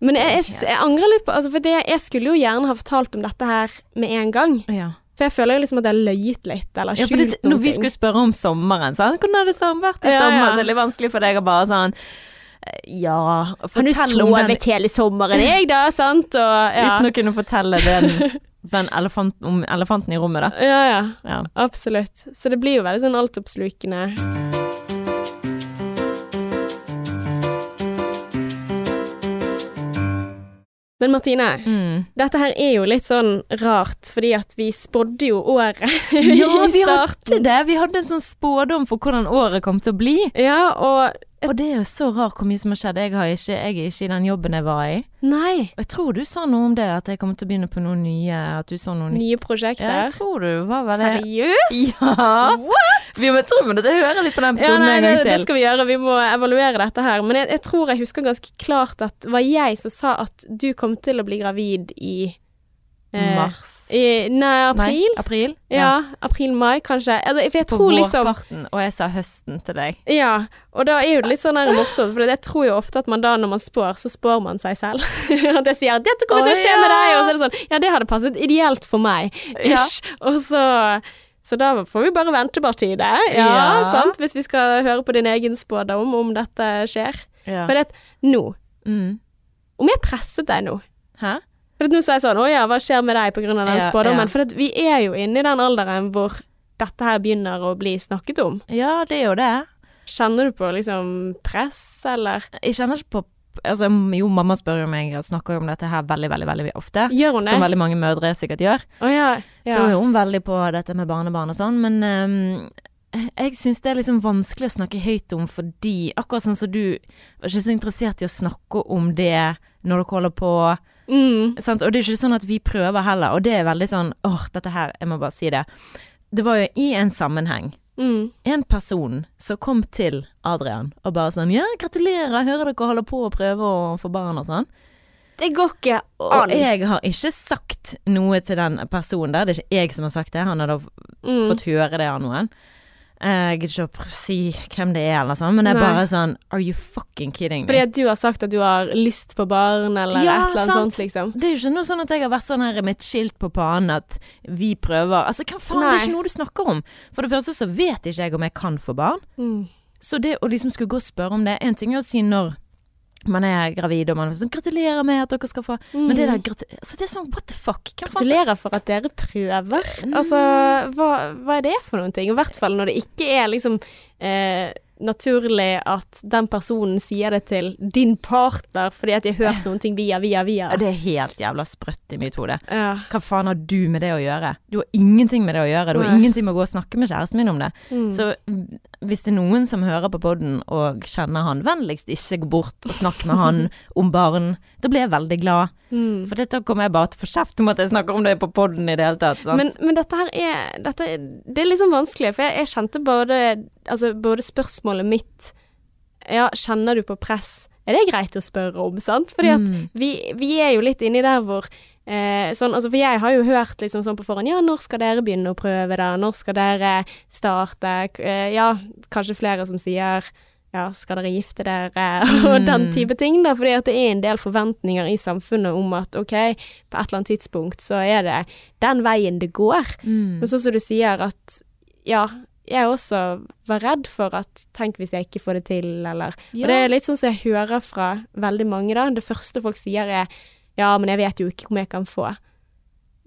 Men jeg, jeg, jeg angrer litt på altså For det, jeg skulle jo gjerne ha fortalt om dette her med en gang. Ja. For jeg føler jo liksom at jeg har løyet litt, eller Ja, for skjult noe. når vi skulle spørre om sommeren, sånn, hvordan har det vært i Ja, sommer? ja. Så er litt vanskelig for deg å bare sånn eh, Ja, Har du fortell om den sovet hele sommeren, jeg, da? Sant? Og ja. uten å kunne fortelle den, [laughs] den elefant, om elefanten i rommet, da. Ja, ja. Ja. Absolutt. Så det blir jo veldig sånn altoppslukende. Men Martine, Mm. dette her er jo litt sånn rart, fordi at vi spådde jo året [laughs] Ja, i vi hadde det. Vi hadde en sånn spådom for hvordan året kom til å bli. Ja, og Og det er jo så rart hvor mye som har skjedd. Jeg, har ikke, jeg er ikke i den jobben jeg var i. Nei. Og jeg tror du sa noe om det, at jeg kommer til å begynne på noe nye, at du så noe nytt. Nye Ja, jeg tror du var vel det. Seriøst? Ja. What? Vi må tro men det hører litt på den Ja, nei, en gang til. det skal vi gjøre. Vi må evaluere dette her. Men jeg, jeg tror jeg husker ganske klart at det var jeg som sa at du kom til å bli gravid i Mars. I, nei, april? Nei, april? Ja, april-mai, kanskje. Altså, for jeg På tror liksom vårparten, og jeg sa høsten til deg. Ja, og da er jo det litt sånn morsomt, for jeg tror jo ofte at man da når man spår, så spår man seg selv. [laughs] at jeg sier 'dette kommer til å skje skje med deg', og så er det sånn 'ja, det hadde passet ideelt for meg', Ja. Og så så da får vi bare vente bare til det, ja, Ja. sant? Hvis vi skal høre på din egen spådom om dette skjer. Ja. For det at nå Mm. Om jeg presset deg nå Hæ? For nå sier jeg sånn 'Å ja, hva skjer med deg av den Ja, spådommen?' ja. For vi er jo inne i den alderen hvor dette her begynner å bli snakket om. Ja, det er jo det. Kjenner du på liksom press, eller? Jeg kjenner ikke på Altså, jo, mamma spør jo meg og snakker jo om dette her veldig, veldig veldig ofte. Gjør hun det? Som veldig mange mødre sikkert gjør. Oh, ja. ja. Så er hun veldig på dette med barnebarn og sånn, men um, jeg syns det er liksom vanskelig å snakke høyt om fordi Akkurat sånn som du var ikke så interessert i å snakke om det når dere holder på. Mm. Og det er ikke sånn at vi prøver heller, og det er veldig sånn åh, dette her, jeg må bare si det. Det var jo i en sammenheng. Mm. En person som kom til Adrian og bare sånn Ja, gratulerer, hører dere holder på å prøve å få barn og sånn. Det går ikke an. Og jeg har ikke sagt noe til den personen der. Det er ikke jeg som har sagt det, han har da mm. fått høre det av noen. Jeg gidder ikke å si hvem det er, eller sånn, men det er Nei. bare sånn Are you fucking kidding Fordi at du har sagt at du har lyst på barn, eller Ja, et eller annet sant. sånt, liksom. Det er jo ikke noe sånn at jeg har vært sånn her med et skilt på panen at vi prøver Altså, hva faen, det er ikke noe du snakker om. For det første så vet ikke jeg om jeg kan få barn. Mm. Så det å liksom skulle gå og spørre om det En ting er å si når man er gravid og man er sånn 'Gratulerer med at dere skal få' Men det der altså, det er sånn what the fuck? Hvem Gratulerer for at dere prøver. Mm. Altså, hva, hva er det for noen ting? I hvert fall når det ikke er liksom eh, naturlig at den personen sier det til din partner fordi at de har hørt [laughs] noen ting via, via, via. Det er helt jævla sprøtt i mitt hode. Ja. Hva faen har du med det å gjøre? Du har ingenting med det å gjøre. Du har Nei. ingenting med å gå og snakke med kjæresten min om det. Mm. Så hvis det er noen som hører på podden og kjenner han, vennligst ikke gå bort og snakke med han [laughs] om barn. Da blir jeg veldig glad. Mm. For dette kommer jeg bare til å få kjeft om at jeg snakker om det på podden i det hele tatt. Sant? Men, men dette her er dette, Det er sånn vanskelig, for jeg, jeg kjente både, altså både spørsmålet mitt Ja, kjenner du på press? Er det greit å spørre om, sant? Fordi at Mm. vi, vi er jo litt inni der hvor eh, sånn, altså For jeg har jo hørt liksom sånn på forhånd Ja, når skal dere begynne å prøve, da? Når skal dere starte? Eh, ja, kanskje flere som sier ja, skal dere gifte dere? [laughs] og den Mm. type ting, da. Fordi at det er en del forventninger i samfunnet om at OK, på et eller annet tidspunkt så er det den veien det går. Mm. Men sånn som du sier at ja, jeg også var redd for at tenk hvis jeg ikke får det til, eller Ja. Og det er litt sånn som jeg hører fra veldig mange, da. Det første folk sier er ja, men jeg vet jo ikke om jeg kan få.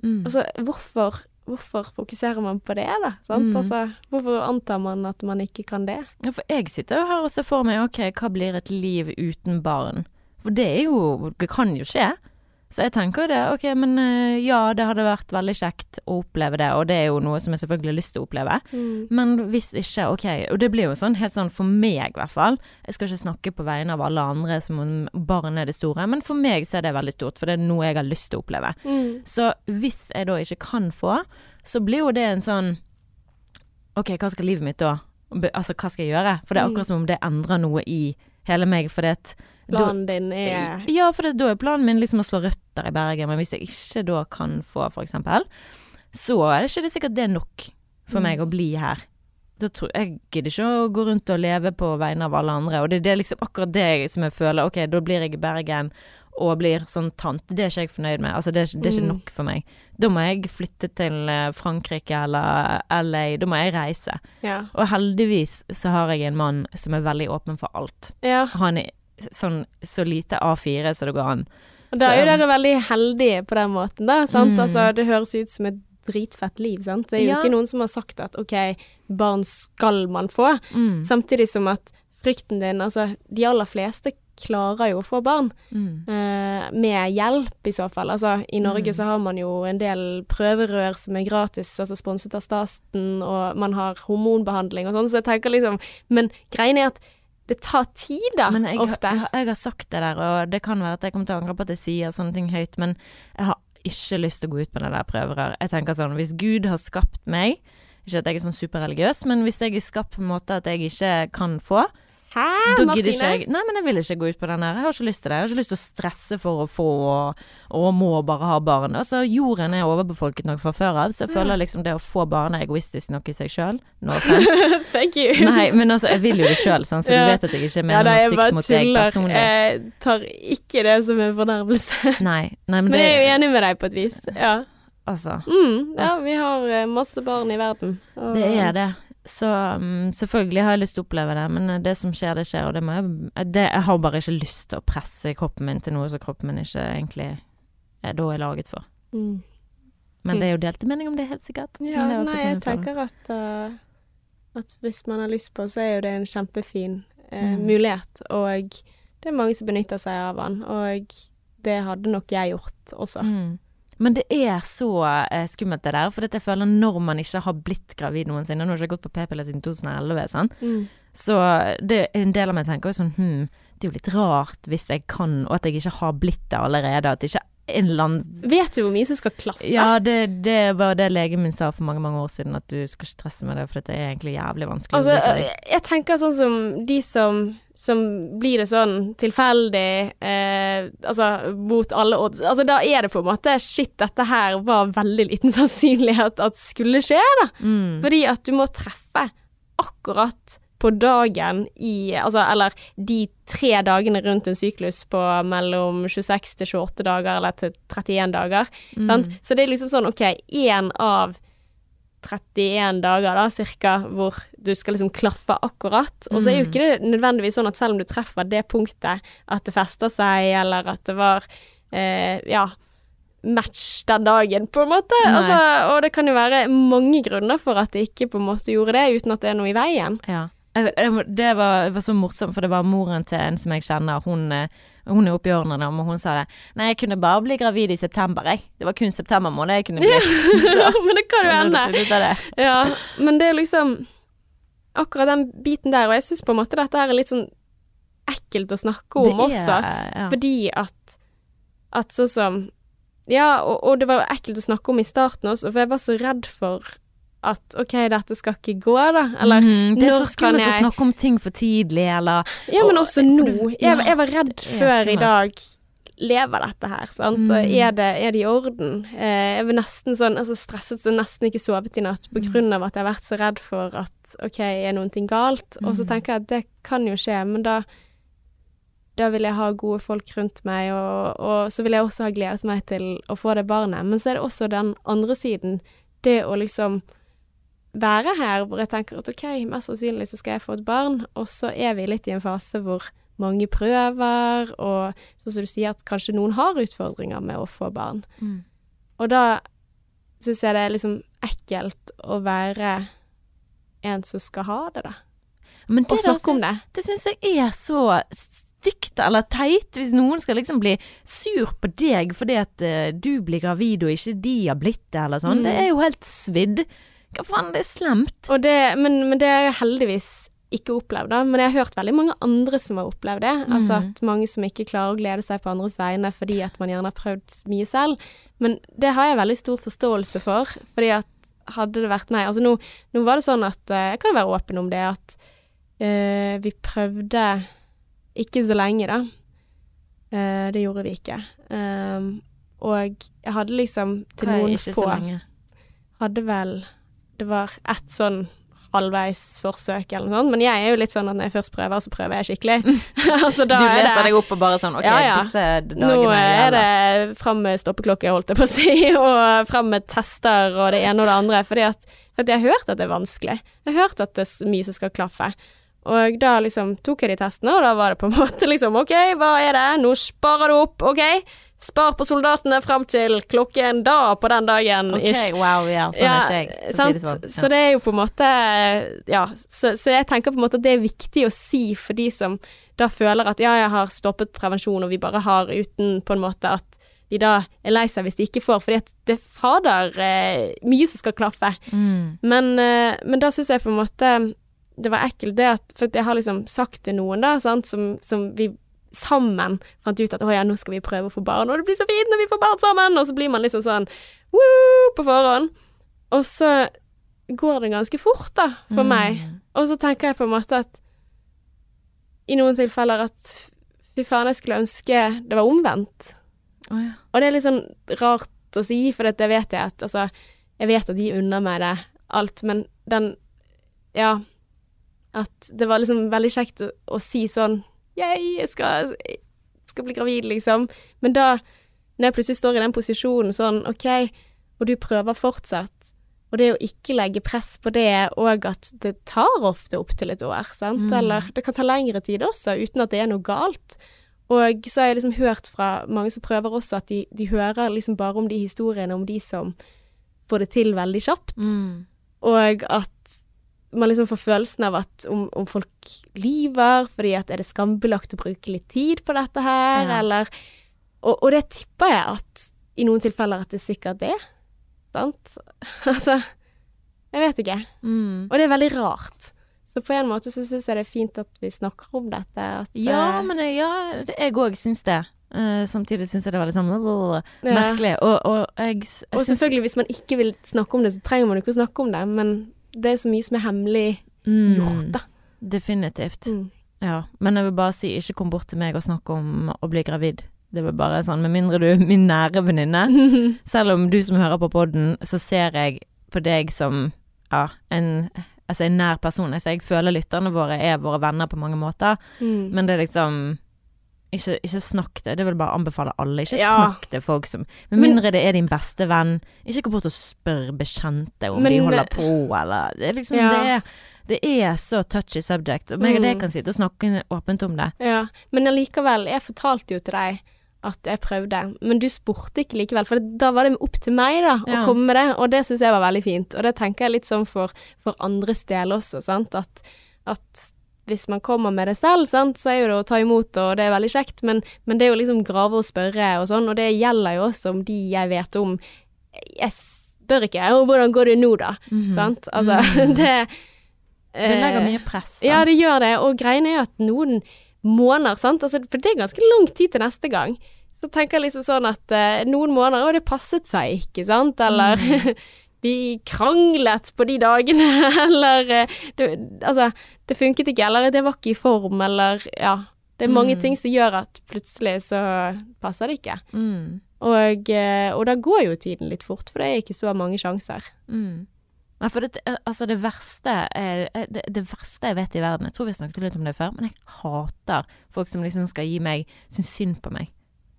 Mm. Altså, hvorfor, hvorfor fokuserer man på det, da? Sant? Mm. Altså, hvorfor antar man at man ikke kan det? Ja, for jeg sitter jo her og ser for meg ok, hva blir et liv uten barn? For det er jo Det kan jo skje. Så jeg tenker jo det, ok, men eh, ja, det hadde vært veldig kjekt å oppleve det, og det er jo noe som jeg selvfølgelig har lyst til å oppleve. Men hvis ikke, ok, og det blir jo sånn helt sånn for meg i hvert fall, jeg skal ikke snakke på vegne av alle andre som om barn er det store, men for meg så er det veldig stort, for det er noe jeg har lyst til å oppleve. Mm. Så hvis jeg da ikke kan få, så blir jo det en sånn Ok, hva skal livet mitt da? Altså, hva skal jeg gjøre? For det er Mm. akkurat som om det endrer noe i hele meg, fordi at da- din er Ja, for det, da er planen min liksom å slå røtter i Bergen, men hvis jeg ikke da kan få, for eksempel, så er det ikke det sikkert det er nok for Mm. meg å bli her. Da tror jeg gidder ikke å gå rundt og leve på vegne av alle andre, og det, det er liksom akkurat det som jeg føler, ok, da blir jeg i Bergen og blir sånn tante, det er ikke jeg fornøyd med, altså det er, det er ikke Mm. nok for meg. Da må jeg flytte til eh, Frankrike eller LA, da må jeg reise. Ja. Og heldigvis så har jeg en mann som er veldig åpen for alt. ja. Han er sånn så lite A4 som det går an. Og da er jo dere veldig heldige på den måten, da. Sant? Mm. Altså, det høres ut som et dritfett liv, sant. Det er jo Ja. ikke noen som har sagt at OK, barn skal man få. Mm. Samtidig som at frykten din Altså, de aller fleste klarer jo å få barn. Mm. Eh, med hjelp, i så fall. Altså, I Norge Mm. så har man jo en del prøverør som er gratis, altså sponset av staten, og man har hormonbehandling og sånn, så jeg tenker liksom Men greien er at det tar tid, da, Men jeg, ofte. jeg, jeg har sagt det der, og det kan være at jeg kommer til å angre på at jeg sier sånne ting høyt, men jeg har ikke lyst til å gå ut med det der prøverør. Jeg tenker sånn, hvis Gud har skapt meg Ikke at jeg er sånn superreligiøs, men hvis jeg er skapt på en måte at jeg ikke kan få, Hæ, da Martine? jeg Nei, men jeg vil ikke gå ut på den der. Jeg har ikke lyst til det. Jeg har ikke lyst til å stresse for å få og, og må bare ha barn. Altså, jorden er overbefolket nok fra før av, så jeg føler liksom det å få barn er egoistisk nok i seg sjøl. No. [laughs] Thank you. Nei, men altså, jeg vil jo det sjøl, så Ja. du vet at jeg ikke ja, mener noe stygt mot deg personlig. Jeg tar ikke det som en fornærmelse. Nei, nei, men, Men det jeg er jo enig med deg på et vis. Ja. Altså, Mm, ja, vi har eh, masse barn i verden. og- det er det. Så um, selvfølgelig har jeg lyst til å oppleve det, men det som skjer, det skjer, og det må jeg det, Jeg har bare ikke lyst til å presse kroppen min til noe som kroppen min ikke egentlig er da er laget for. Mm. Men det er jo delte meninger om det, helt sikkert. Ja, nei, jeg tenker at, uh, at hvis man har lyst på, så er jo det en kjempefin uh, Mm. mulighet. Og det er mange som benytter seg av den, og det hadde nok jeg gjort også. Mm. Men det er så eh, skummelt det der, for jeg føler når man ikke har blitt gravid noensinne Nå har jeg ikke gått på p-piller siden 2011, sant? Mm. Så det, en del av meg tenker jo sånn hm, det er jo litt rart hvis jeg kan, og at jeg ikke har blitt det allerede. At ikke en eller annen Vet du hvor mye som skal klaffe? Ja, det, det var det legen min sa for mange mange år siden, at du skal ikke stresse med det, for det er egentlig jævlig vanskelig. Altså, jeg- jeg tenker sånn som de som, som blir det sånn tilfeldig, eh, altså mot alle odds. Altså, da er det på en måte Shit, dette her var veldig liten [laughs] sannsynlighet at skulle skje, da. mm. Fordi at du må treffe akkurat på dagen i Altså, eller de tre dagene rundt en syklus på mellom 26 til 28 dager, eller til 31 dager. Sant? Så det er liksom sånn, OK, én av 31 dager, da, cirka, hvor du skal liksom klaffe akkurat. Og så er jo ikke det nødvendigvis sånn at selv om du treffer det punktet, at det fester seg, eller at det var eh, ja, match den dagen, på en måte. Altså, og det kan jo være mange grunner for at det ikke på en måte gjorde det, uten at det er noe i veien. Ja. Det var, var så morsomt, for det var moren til en som jeg kjenner. Hun, eh, hun er oppi årene, da, men hun sa det. Nei, jeg kunne bare bli gravid i september, jeg. Det var kun september måned jeg kunne bli. Ja, [laughs] [laughs] men det kan jo hende. Ja, men det er liksom akkurat den biten der, og jeg syns på en måte dette her er litt sånn ekkelt å snakke om er- også, ja. fordi at at sånn som Ja, og, og det var ekkelt å snakke om i starten også, for jeg var så redd for at OK, dette skal ikke gå, da. Eller Mhm, Det er så skummelt å snakke om ting for tidlig, eller Ja, men også nå. Jeg, ja, jeg var redd før i dag. Lever dette her, sant? Mm. Er, det, er det i orden? Eh, jeg var nesten sånn altså stresset så nesten ikke sovet i natt på Mm. grunn av at jeg har vært så redd for at OK, er noen ting galt? Og så Mm. tenker jeg at det kan jo skje, men da da vil jeg ha gode folk rundt meg, og, og så vil jeg også ha gledet meg til å få det barnet. Men så er det også den andre siden, det å liksom være her hvor jeg tenker at OK, mest sannsynlig så skal jeg få et barn, og så er vi litt i en fase hvor mange prøver, og sånn som du sier at kanskje noen har utfordringer med å få barn. Mm. Og da syns jeg det er liksom ekkelt å være en som skal ha det, da. Men det, og snakke om det. det syns jeg er så stygt eller teit, hvis noen skal liksom bli sur på deg fordi at uh, du blir gravid og ikke de har blitt det, eller sånn. Mm. Det er jo helt svidd. Hva faen, det er slemt. Det, men, men det har jeg heldigvis ikke opplevd, da. Men jeg har hørt veldig mange andre som har opplevd det. Altså Mm. at mange som ikke klarer å glede seg på andres vegne fordi at man gjerne har prøvd mye selv. Men det har jeg veldig stor forståelse for, fordi at hadde det vært meg Altså nå, nå var det sånn at eh, Jeg kan være åpen om det, at uh, vi prøvde ikke så lenge, da. Uh, det gjorde vi ikke. Um, og jeg hadde liksom til Hva er noen ikke få så lenge? hadde vel Det var ett sånn halvveisforsøk eller noe sånt, men jeg er jo litt sånn at når jeg først prøver, så prøver jeg skikkelig. [laughs] altså, da du er leser det deg opp og bare sånn OK, Ja, ja. disse dagene Nå er det fram med stoppeklokke, holdt jeg på å si, [laughs] og fram med tester og det ene og det andre, fordi at, for jeg har hørt at det er vanskelig. Jeg har hørt at det er mye som skal klaffe. Og da liksom tok jeg de testene, og da var det på en [laughs] måte liksom OK, hva er det? Nå sparer du opp, OK? Spar på soldatene fram til klokken da på den dagen. OK, ish. wow, ja, sånn er ikke jeg. Så, det sånn. Så det er jo på en måte Ja, så, så jeg tenker på en måte at det er viktig å si for de som da føler at ja, jeg har stoppet prevensjon, og vi bare har uten på en måte at de da er lei seg hvis de ikke får, fordi at det er fader eh, mye som skal klaffe. Mm. Men, eh, men da syns jeg på en måte det var ekkelt det at For jeg har liksom sagt til noen, da, sant, som, som vi sammen fant ut at å ja, nå skal vi prøve å få barn, og det blir så fint når vi får barn sammen, og så blir man liksom sånn woo på forhånd. Og så går det ganske fort, da, for meg. Mm. Og så tenker jeg på en måte at i noen tilfeller at fy faen, jeg skulle ønske det var omvendt. Oh, ja. Og det er litt sånn rart å si, for det vet jeg at altså Jeg vet at de unner meg det, alt, men den Ja. At det var liksom veldig kjekt å, å si sånn Yay, jeg skal, jeg skal bli gravid, liksom. Men da, når jeg plutselig står i den posisjonen sånn OK, og du prøver fortsatt, og det å ikke legge press på det, og at det tar ofte opptil et år, sant, Mm. eller det kan ta lengre tid også, uten at det er noe galt. Og så har jeg liksom hørt fra mange som prøver også, at de, de hører liksom bare om de historiene om de som får det til veldig kjapt, Mm. og at man liksom får følelsen av at om, om folk lyver fordi at er det skambelagt å bruke litt tid på dette her, Ja. eller og, og det tipper jeg at i noen tilfeller at det sikkert er. Sant? [laughs] altså Jeg vet ikke. Mm. Og det er veldig rart. Så på en måte så syns jeg det er fint at vi snakker om dette. At, Ja, eh, men ja, det- jeg òg syns det. Uh, samtidig syns jeg det var litt sånn ja. merkelig. Og, og jeg, jeg Og selvfølgelig, hvis man ikke vil snakke om det, så trenger man jo ikke å snakke om det, men det er så mye som er hemmelig Mm, gjort, da. Definitivt. Mm. Ja. Men jeg vil bare si, ikke kom bort til meg og snakk om å bli gravid. Det var bare sånn, med mindre du er min nære venninne. [laughs] Selv om du som hører på podden, så ser jeg på deg som ja, en, altså en nær person. Altså, jeg føler lytterne våre er våre venner på mange måter, Mm. men det er liksom ikke, ikke snakk det. Det vil bare anbefale alle. Ikke Ja. snakk til folk som Med Men- mindre det er din beste venn. Ikke gå bort og spør bekjente om Men- de holder på, eller Det er liksom Ja. det, er, det er så touchy subject. Og meg og Mm. deg kan sitte og snakke åpent om det. Ja, men allikevel, jeg fortalte jo til deg at jeg prøvde, men du spurte ikke likevel, for da var det opp til meg da, å Ja. komme med det, og det synes jeg var veldig fint, og det tenker jeg litt sånn for, for andres del også, sant, at, at hvis man kommer med det selv, sant, så er jo det å ta imot, og det er veldig kjekt, men, men det er jo liksom grave og spørre og sånn, og det gjelder jo også om de jeg vet om, jeg spør ikke, og hvordan går det nå da, Mhm. sant, altså, Mhm. [laughs] det... Det legger eh, mye press. sant? ja, det gjør det, og greien er at noen måneder, sant, altså, for det er ganske lang tid til neste gang, så tenker jeg liksom sånn at eh, noen måneder, å det passet seg ikke, sant, eller Mm. [laughs] vi kranglet på de dagene, [laughs] eller eh, det, altså, det funket ikke, eller det var ikke i form, eller ja, det er mange Mm. ting som gjør at plutselig så passer det ikke. Mm. Og, eh, og da går jo tiden litt fort, for det er ikke så mange sjanser. Mm. Nei, for det, altså det verste er det, det verste jeg vet i verden Jeg tror vi snakket litt om det før, men jeg hater folk som liksom skal gi meg Syns synd på meg.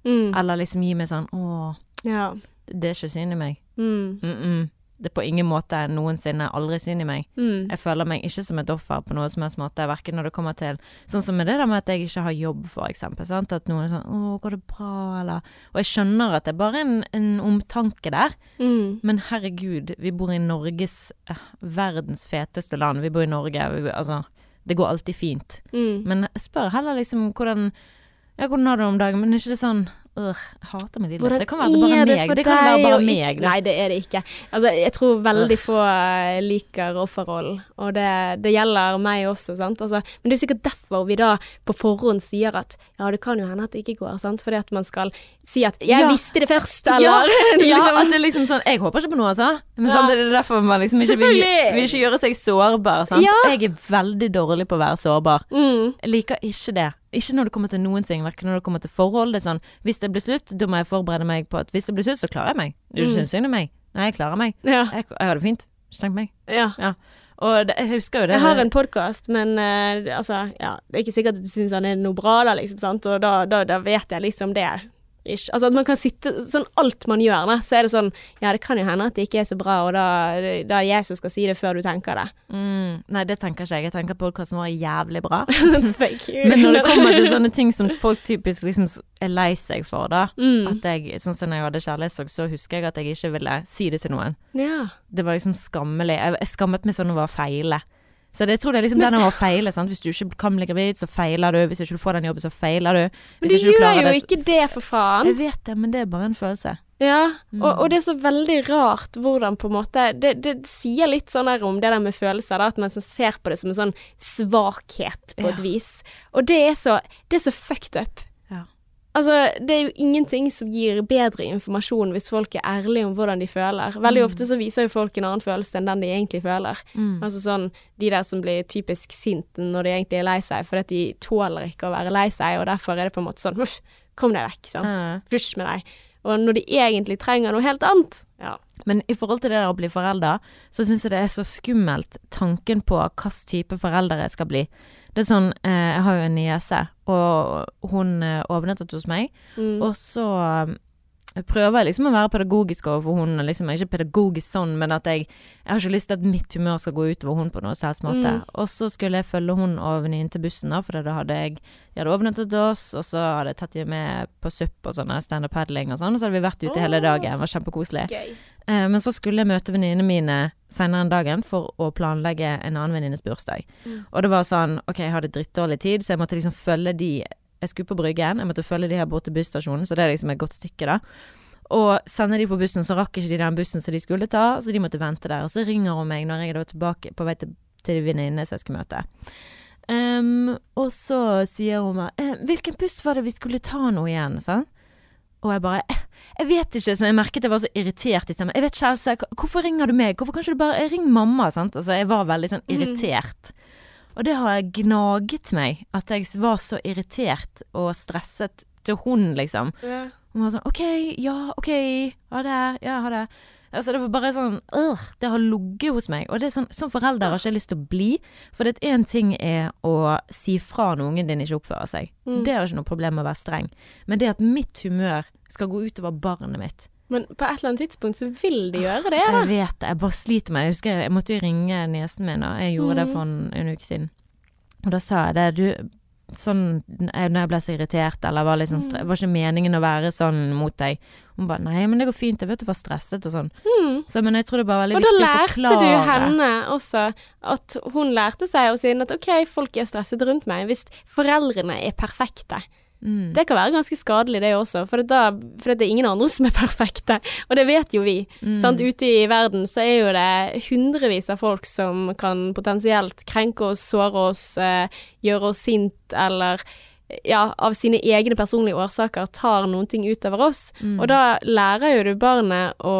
Mm. Eller liksom gi meg sånn Å, Ja. det er ikke synd i meg. Mm -mm. Det på ingen måte noensinne aldri synd i meg. Mm. Jeg føler meg ikke som et offer på noe som helst måte, verken når det kommer til Sånn som med det der med at jeg ikke har jobb, for eksempel. Sant? At noen er sånn 'Å, går det bra?' eller Og jeg skjønner at det er bare en, en omtanke der. Mm. Men herregud, vi bor i Norges eh, verdens feteste land. Vi bor i Norge. Vi, altså, det går alltid fint. Mm. Men spør heller liksom hvordan Ja, hvordan har du det om dagen? Men er ikke det sånn Øh, hater meg de Hvordan Det kan være bare er meg. Det kan være bare meg. Nei, det er det ikke. Altså, jeg tror veldig få eh, liker offerrollen, og det, det gjelder meg også, sant. Altså, men det er sikkert derfor vi da på forhånd sier at ja, det kan jo hende at det ikke går, sant. Fordi at man skal si at 'jeg Ja. visste det først', eller [laughs] ja, liksom. at det er liksom sånn Jeg håper ikke på noe, altså. Men Ja. sant, det er derfor man liksom ikke vil, vil ikke gjøre seg sårbar. Sant? Ja. Jeg er veldig dårlig på å være sårbar. mm. Jeg liker ikke det. Ikke når det kommer til noen ting, verken når det kommer til forhold. Det er sånn Hvis det blir slutt, da må jeg forberede meg på at hvis det blir slutt, så klarer jeg meg. Du Mm. syns synd på meg. Nei, jeg klarer meg. Ja. Jeg, jeg har det fint. Ikke tenk på meg. ja. Og det, jeg husker jo det Jeg har en podkast, men uh, altså, ja, det er ikke sikkert at du syns han er noe bra, da, liksom, sant, og da, da, da vet jeg liksom det. Ikke. Altså at man kan sitte Sånn alt man gjør, da, så er det sånn Ja, det kan jo hende at det ikke er så bra, og da, da er jeg som skal si det før du tenker det. mm, Nei, det tenker ikke jeg. Jeg tenker podkasten vår er jævlig bra. [laughs] Men når det kommer til sånne ting som folk typisk liksom er lei seg for, da. mm. At jeg, sånn som når jeg hadde kjærlighetssorg, så husker jeg at jeg ikke ville si det til noen. Ja. Det var liksom skammelig. Jeg, jeg skammet meg sånn over å feile. Så det, jeg tror det er liksom den over å feile. Sant? Hvis du ikke kan bli gravid, så feiler du. Hvis ikke du får den jobben, så feiler du. Men Hvis du ikke gjør jo det, ikke det, for faen. Jeg vet det, men det er bare en følelse. Ja, Mm. og, og det er så veldig rart hvordan på en måte Det, det sier litt sånn der om det der med følelser, da, at man ser på det som en sånn svakhet på et Ja. vis. Og det er så, det er så fucked up. Altså, det er jo ingenting som gir bedre informasjon hvis folk er ærlige om hvordan de føler. Veldig Mm. ofte så viser jo folk en annen følelse enn den de egentlig føler. Mm. Altså sånn de der som blir typisk sinte når de egentlig er lei seg, fordi de tåler ikke å være lei seg, og derfor er det på en måte sånn Huff, kom deg vekk, sant. Ja. Med deg. Og når de egentlig trenger noe helt annet. Ja. Men i forhold til det å bli forelder, så syns jeg det er så skummelt tanken på hvilken type foreldre jeg skal bli. Det er sånn, eh, jeg har jo en niese, og hun eh, overnattet hos meg. Mm. Og så eh, prøver liksom å være pedagogisk overfor hun, og liksom ikke pedagogisk sånn, men at jeg Jeg har ikke lyst til at mitt humør skal gå utover hun på noe særlig måte. Mm. Og så skulle jeg følge hun og venninnen til bussen, da, for da hadde jeg De hadde overnattet oss, og så hadde jeg tatt dem med på SUP og sånne standup paddling og sånn, og så hadde vi vært ute hele dagen. Det var kjempekoselig. Gøy. Eh, men så skulle jeg møte venninnene mine senere enn dagen for å planlegge en annen venninnes bursdag. Mm. Og det var sånn OK, jeg hadde drittdårlig tid, så jeg måtte liksom følge de Jeg skulle på Bryggen, jeg måtte følge de her bort til busstasjonen, så det er liksom et godt stykke, da. Og sender de på bussen, så rakk ikke de den bussen som de skulle ta, så de måtte vente der. Og så ringer hun meg når jeg er tilbake på vei til, til venninnene som jeg skulle møte. Um, og så sier hun meg eh, 'Hvilken buss var det vi skulle ta nå igjen?' Sånn? Og jeg bare eh, Jeg vet ikke, så jeg merket jeg var så irritert i stemmen. Jeg vet ikke, Else, hvorfor ringer du meg? Hvorfor kan ikke du bare ringe mamma? Sant? Altså, jeg var veldig sånn Mm. Og det har gnaget meg, at jeg var så irritert og stresset til hun, liksom. Ja. Hun var sånn OK, ja, OK, ha det, ja, ha det. Altså, det var bare sånn øh, Det har ligget hos meg. Og det sånn, som forelder har ikke jeg lyst til å bli. For det én ting er å si fra når ungen din ikke oppfører seg. Mm. Det jo ikke noe problem med å være streng. Men det at mitt humør skal gå utover barnet mitt Men på et eller annet tidspunkt så vil de gjøre det, da. Jeg vet det, jeg bare sliter med det. Jeg husker jeg måtte jo ringe niesen min, og jeg gjorde det Mm. for en, en uke siden. Og da sa jeg det, du Sånn eh, når jeg ble så irritert, eller var liksom sånn Mm. Var ikke meningen å være sånn mot deg. Hun bare Nei, men det går fint, jeg vet du var stresset og sånn. Mm. Så, men jeg tror det bare er veldig Og da lærte du henne også at hun lærte seg å si at OK, folk er stresset rundt meg. Hvis foreldrene er perfekte. Mm. Det kan være ganske skadelig, det også. For, da, for det er ingen andre som er [laughs] perfekte. Og det vet jo vi. Mm. Sant? Ute i verden så er jo det hundrevis av folk som kan potensielt krenke oss, såre oss, eh, gjøre oss sint, eller ja, av sine egne personlige årsaker tar noen ting utover oss. Mm. Og da lærer jo du barnet å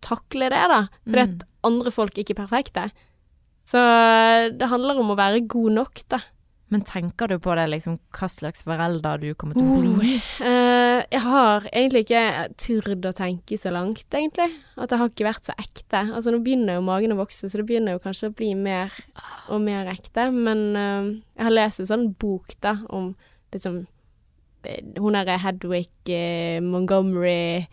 takle det, da. Fordi Mm. at andre folk ikke er perfekte. Så det handler om å være god nok, da. Men tenker du på det, liksom, hva slags forelder du kommer til å bli? Uh, jeg har egentlig ikke turt å tenke så langt, egentlig. At det har ikke vært så ekte. Altså nå begynner jo magen å vokse, så det begynner jo kanskje å bli mer og mer ekte. Men uh, jeg har lest en sånn bok, da, om liksom eh, Hun derre Hedwig Montgomery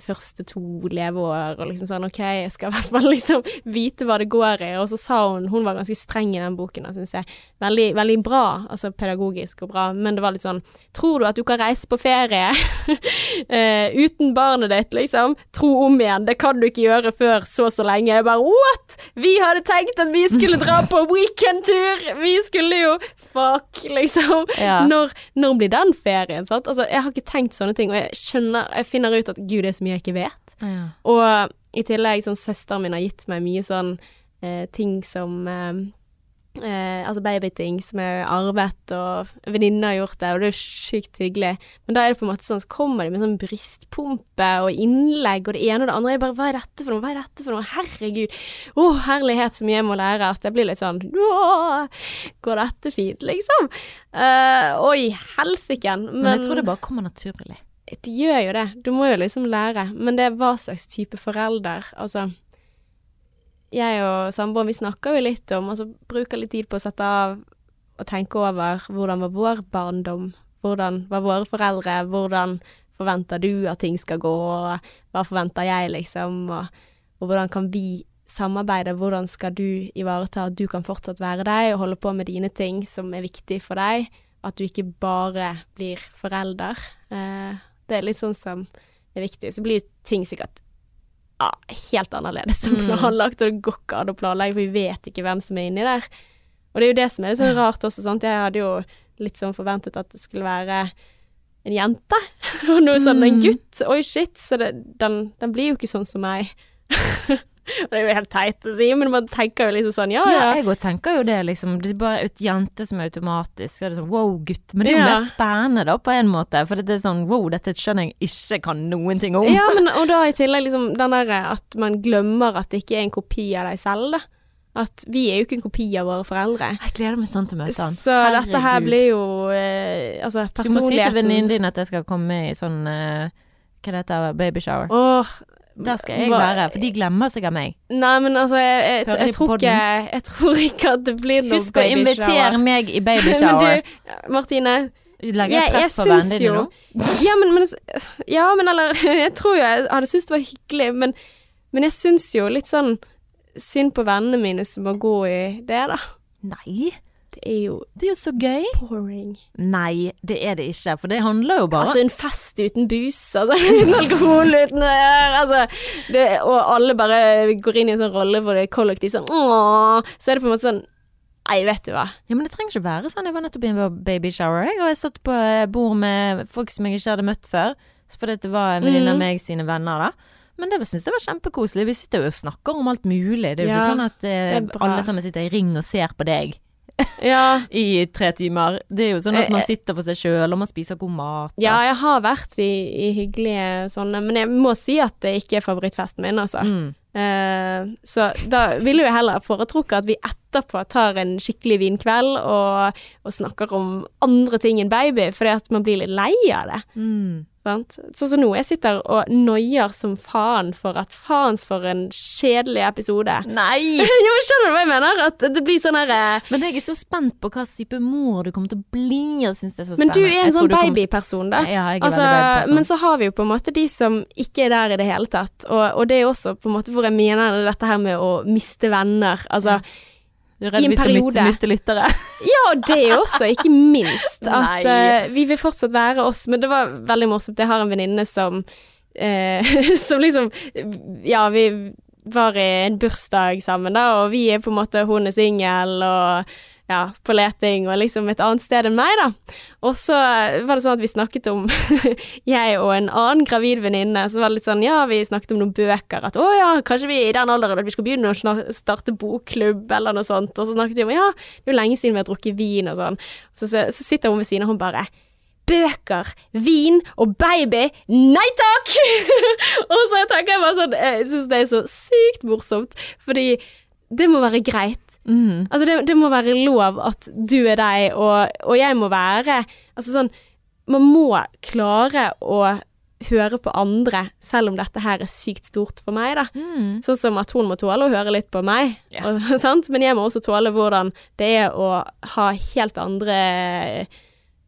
første to leveår, og liksom sånn OK, jeg skal i hvert fall liksom vite hva det går i. Og så sa hun Hun var ganske streng i den boken, syns jeg. Veldig, veldig bra, altså pedagogisk og bra, men det var litt sånn Tror du at du kan reise på ferie uh, [laughs] uten barnet ditt, liksom? Tro om igjen, det kan du ikke gjøre før så så lenge. Jeg bare what?! Vi hadde tenkt at vi skulle dra på weekendtur! Vi skulle jo Fuck, liksom. Ja. Når, når blir den ferien, sant? Altså, jeg har ikke tenkt sånne ting, og jeg skjønner Jeg finner ut at gud, det er så mye jeg ikke vet. Ja. Og i tillegg, sånn søsteren min har gitt meg mye sånn eh, ting som eh, eh, Altså babyting som jeg har arvet, og venninner har gjort det, og det er sykt hyggelig. Men da er det på en måte sånn, så kommer de med sånn brystpumpe og innlegg og det ene og det andre. Jeg bare Hva er dette for noe? Hva er dette for noe? Herregud. Å, herlighet, så mye jeg må lære. At jeg blir litt sånn Åh, går dette fint, liksom? Uh, oi, helsiken. Men jeg tror det bare kommer naturlig. Det gjør jo det. Du må jo liksom lære. Men det er hva slags type forelder. Altså Jeg og samboeren, vi snakker jo litt om Altså bruker litt tid på å sette av og tenke over hvordan var vår barndom? Hvordan var våre foreldre? Hvordan forventer du at ting skal gå? Hva forventer jeg, liksom? Og, og hvordan kan vi samarbeide? Hvordan skal du ivareta at du kan fortsatt være deg og holde på med dine ting som er viktig for deg? At du ikke bare blir forelder. Eh, det er litt sånn som er viktig. Så blir jo ting sikkert ja, helt annerledes enn Mm. planlagt, og det går ikke an å planlegge, for vi vet ikke hvem som er inni der. Og det er jo det som er sånn rart også, sant. Jeg hadde jo litt sånn forventet at det skulle være en jente, [laughs] og noe sånn en Mm. gutt. Oi, shit. Så det, den, den blir jo ikke sånn som meg. [laughs] [laughs] det er jo helt teit å si, men man tenker jo liksom sånn, ja Ja, ja. jeg òg tenker jo det, liksom. Det er bare et jente som er automatisk. Så er sånn wow, gutt. Men det er jo Ja. mer spennende, da, på en måte. For det er sånn wow, dette skjønner jeg ikke kan noen ting om. Ja, men [laughs] og da i tillegg liksom den derre at man glemmer at det ikke er en kopi av deg selv, da. At vi er jo ikke en kopi av våre foreldre. Jeg gleder meg sånn til å møte han. Så dette her blir jo eh, Altså, Du må si til personligheten venninnen din at jeg skal komme i sånn eh, Hva det heter babyshower. Åh, Der skal jeg være, for de glemmer seg av meg. Nei, men altså, jeg, jeg, jeg, jeg, tror ikke Jeg tror ikke at det blir noe Husk å invitere meg i babyshower. [laughs] Men du, Martine. Legger jeg press på vennene dine nå? Ja, men, men Ja, men eller [laughs] Jeg tror jo jeg hadde syntes det var hyggelig, men, men jeg syns jo litt sånn synd på vennene mine som må gå i det, da. Nei, er jo det er jo så gøy. boring. Nei, det er det ikke, for det handler jo bare Altså en fest uten bus, altså. [laughs] Uten alkohol, uten øh, Altså. Det, og alle bare går inn i en sånn rolle hvor det er kollektivt sånn åh. Så er det på en måte sånn Nei, vet du hva. Ja, men det trenger ikke være sånn. Jeg var nettopp i en babyshower, jeg, og jeg satt på eh, bord med folk som jeg ikke hadde møtt før. Fordi det var en venninne av Mhm. meg sine venner, da. Men det syns jeg var kjempekoselig. Vi sitter jo og snakker om alt mulig. Det er jo Ja, ikke sånn at eh, alle sammen sitter i ring og ser på deg [laughs] Ja. i tre timer. Det er jo sånn at man Eh, eh. sitter for seg sjøl, og man spiser god mat. og- Ja, jeg har vært i, i hyggelige sånne, men jeg må si at det ikke er favorittfesten min, altså. Mm. Uh, så da ville jeg heller foretrukke at vi etterpå tar en skikkelig vinkveld og, og snakker om andre ting enn baby, fordi at man blir litt lei av det. Mm. Sant? Sånn som nå, jeg sitter og noier som faen for at faens for en kjedelig episode. [laughs] Nei! [laughs] ja, men Skjønner du hva jeg mener? At det blir sånn her eh, Men jeg er så spent på hva type mor du kommer til å bli. Jeg synes det er så spennende. Men du er en jeg sånn babyperson, da. Ja, jeg er Altså, babyperson. men så har vi jo på en måte de som ikke er der i det hele tatt, og, og det er jo også på en måte hvor jeg mener dette her med å miste venner. Altså, Du er i redd en vi skal miste, miste lyttere. [laughs] ja, og det også, ikke minst. At eh, vi vil fortsatt være oss. Men det var veldig morsomt. Jeg har en venninne som uh, [laughs] Som liksom Ja, vi var i en bursdag sammen, da, og vi er på en måte Hun er singel og ja, på leting og liksom et annet sted enn meg, da. Og så var det sånn at vi snakket om [laughs] Jeg og en annen gravid venninne, så var det litt sånn Ja, vi snakket om noen bøker. At å ja, kanskje vi i den alderen at vi skal begynne å starte bokklubb, eller noe sånt. Og så snakket vi om ja, det er jo lenge siden vi har drukket vin og sånn. Så, så, så sitter hun ved siden av, hun bare Bøker, vin og baby, nei takk! [laughs] og så tenker jeg bare sånn Jeg syns det er så sykt morsomt, fordi det må være greit. Mm. Altså, det, det må være lov at du er deg, og, og jeg må være Altså sånn Man må klare å høre på andre, selv om dette her er sykt stort for meg, da. Mm. Sånn som at hun må tåle å høre litt på meg, yeah. og, [laughs] sant? men jeg må også tåle hvordan det er å ha helt andre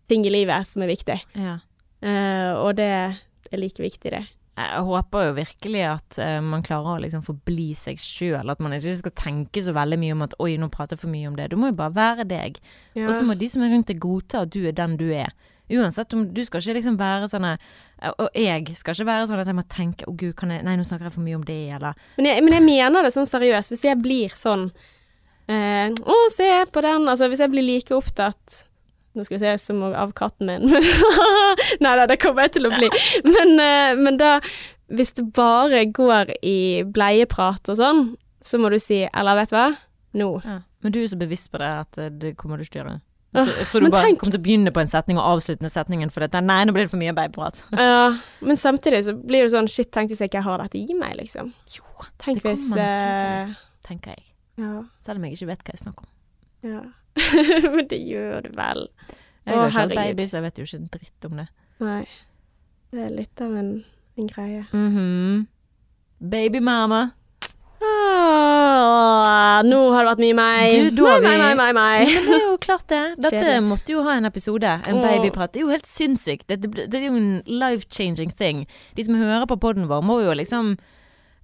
ting i livet som er viktig. Ja. Uh, og det er like viktig, det. Jeg håper jo virkelig at uh, man klarer å liksom forbli seg sjøl. At man ikke skal tenke så veldig mye om at 'oi, nå prater jeg for mye om det'. Du må jo bare være deg. Ja. Og så må de som er rundt deg godta at du er den du er. Uansett om du skal ikke liksom være sånn eh, Og jeg skal ikke være sånn at jeg må tenke 'å gud, kan jeg Nei, nå snakker jeg for mye om det', eller Men jeg, men jeg mener det sånn seriøst. Hvis jeg blir sånn eh, Å, se på den. Altså, hvis jeg blir like opptatt Nå skal vi se som av katten min. [laughs] Nei da, det kommer jeg til å bli. Men, eh, men da Hvis det bare går i bleieprat og sånn, så må du si Eller vet du hva? Nå. ja. Men du er så bevisst på det at eh, det kommer du ikke til å gjøre. Jeg tror- Jeg tror du bare tenk- kommer til å begynne på en setning og avslutte setningen for dette. nei, nå blir det for mye bableprat. [laughs] Ja, men samtidig så blir det sånn Shit, tenk hvis jeg ikke har dette i meg, liksom. Jo, Tenk Det hvis kommer eh, naturlig. tenker jeg. Ja. Selv om jeg ikke vet hva jeg snakker om. ja. [laughs] men det gjør du vel. Jeg har selv baby, så jeg vet jo ikke en dritt om det. Nei. Det er litt av en, en greie. Mhm. Babymama. Åh, nå har det vært mye meg. Du, meg, vi- meg, meg, meg, Ja, det er jo klart det. [laughs] Dette Kjedelig. måtte jo ha en episode. En babyprat. Det er jo helt sinnssykt. Det, det, det er jo en life-changing thing. De som hører på poden vår, må jo liksom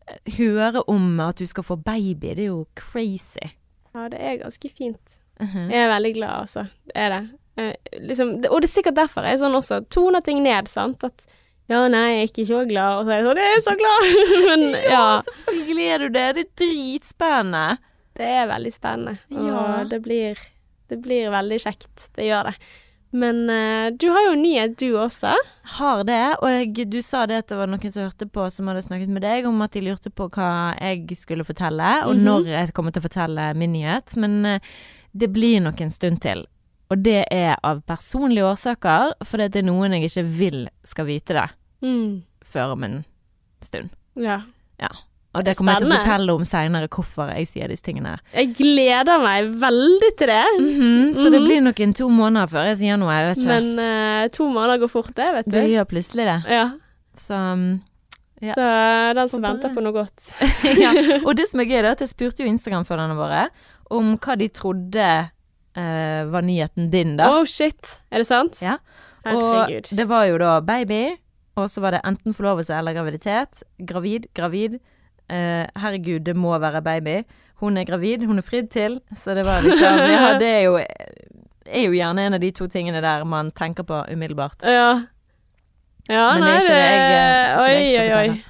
eh, høre om at du skal få baby. Det er jo crazy. Ja, det er ganske fint. Mhm. Jeg er veldig glad, altså. Det er det. Eh, liksom, det- og det er sikkert derfor jeg sånn også toner ting ned, sant. At ja, nei, jeg er ikke så glad, og så er jeg sånn, jeg er så glad! [laughs] Men ja, selvfølgelig er du det. Det er dritspennende. det er veldig spennende. Og Ja. det blir, det blir veldig kjekt. Det gjør det. Men uh, du har jo nyhet, du også. Har det, og jeg, du sa det at det var noen som hørte på som hadde snakket med deg om at de lurte på hva jeg skulle fortelle, og Mhm. når jeg kommer til å fortelle min nyhet. Men eh, det blir nok en stund til. Og det er av personlige årsaker, fordi det er noen jeg ikke vil skal vite det Mm. før om en stund. Ja. Og det kommer jeg til å fortelle om seinere, hvorfor jeg sier disse tingene. Jeg gleder meg veldig til det. Mhm, Så det Mhm. blir nok en to måneder før jeg sier noe, jeg vet ikke. Men uh, to måneder går fort, det, vet du. det gjør plutselig det. Ja. Så um, Ja. Så den som venter på noe godt. [laughs] ja. [laughs] Og det som er gøy, er at jeg spurte jo Instagram-følgerne våre om hva de trodde eh, var nyheten din, da. Oh shit, er det sant? Ja. Herregud. Og det var jo da baby, og så var det enten forlovelse eller graviditet. Gravid, gravid. Eh, herregud, det må være baby. Hun er gravid, hun er fridd til. Så det var liksom [laughs] Ja, det er jo, er jo gjerne en av de to tingene der man tenker på umiddelbart. Ja. Ja, Men det nei, er ikke det jeg, eh, ikke oi, jeg skal oi, oi.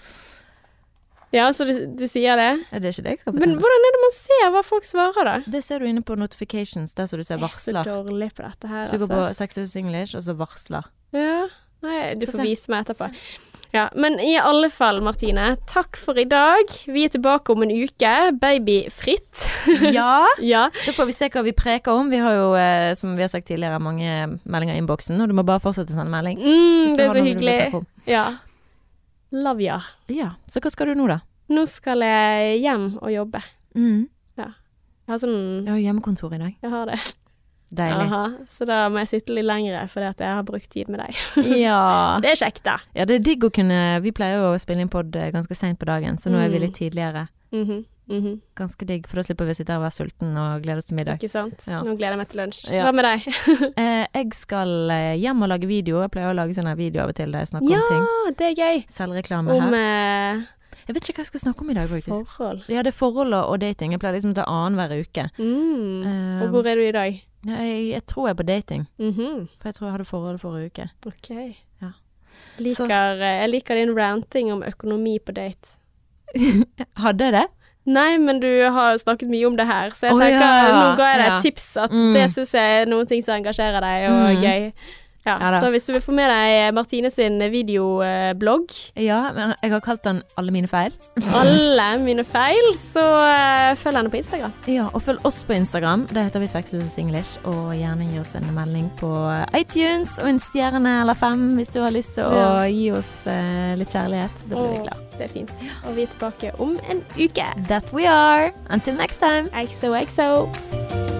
Fortelle. Ja, så du, du sier det? Er det ikke det jeg skal Men hvordan er det man ser hva folk svarer, da? Det ser du inne på notifications, der som du ser varsler. Jeg er så dårlig på dette her, Så du går på Sexus English, og så varsler. Ja. Nei, du får vise meg etterpå. Ja, men i alle fall, Martine. Takk for i dag. Vi er tilbake om en uke. Babyfritt. [laughs] Ja! ja. Da får vi se hva vi preker om. Vi har jo, eh, som vi har sagt tidligere, mange meldinger i innboksen, og du må bare fortsette å sende melding. Mm, det er så hyggelig. Ja. Love ya. Ja. Så hva skal du nå, da? Nå skal jeg hjem og jobbe. Mm. Jeg har sånn Jeg har hjemmekontor i dag. Jeg har det. Deilig. Aha, så da må jeg sitte litt lengre fordi at jeg har brukt tid med deg. [laughs] Ja. Det er kjekt, da. ja, det er digg å kunne Vi pleier jo å spille inn pod ganske seint på dagen, så nå er vi Mm. litt tidligere. Mhm. Ganske digg, for da slipper vi å sitte her og være sulten og glede oss til middag. Ikke sant? Ja. Nå gleder jeg meg til lunsj. Ja. Hva med deg? [laughs] Eh, jeg skal eh, hjem og lage video. Jeg pleier å lage sånne videoer av og til der jeg snakker Ja, om ting. det er gøy. Selvreklame Om her. eh, Jeg vet ikke hva jeg skal snakke om i dag, faktisk. forhold. Ja, det er forhold og, dating. Jeg pleier liksom å ta annenhver uke. Mm. Eh, Og hvor er du i dag? jeg, jeg tror jeg er på dating, Mhm, for jeg tror jeg hadde forhold forrige uke. OK. Ja. Liker, Så, jeg liker din ranting om økonomi på date. [laughs] Hadde jeg det? Nei, men du har snakket mye om det her, så jeg oh, tenker ja. nå ga jeg deg Ja. et tips at Mm. det syns jeg er noen ting som engasjerer deg og Mm. gøy. Ja, Ja så hvis du vil få med deg Martine sin videoblogg, Ja, men jeg har kalt den Alle mine feil. [laughs] alle mine feil, så eh, følg henne på Instagram. Ja, og følg oss på Instagram. Det heter vi Sexless English. Og gjerne gi oss en melding på iTunes og en stjerne eller fem hvis du har lyst til å Ja. gi oss eh, litt kjærlighet. Da blir vi glad. det er fint. Og vi er tilbake om en uke. That we are. Until next time. XOXO.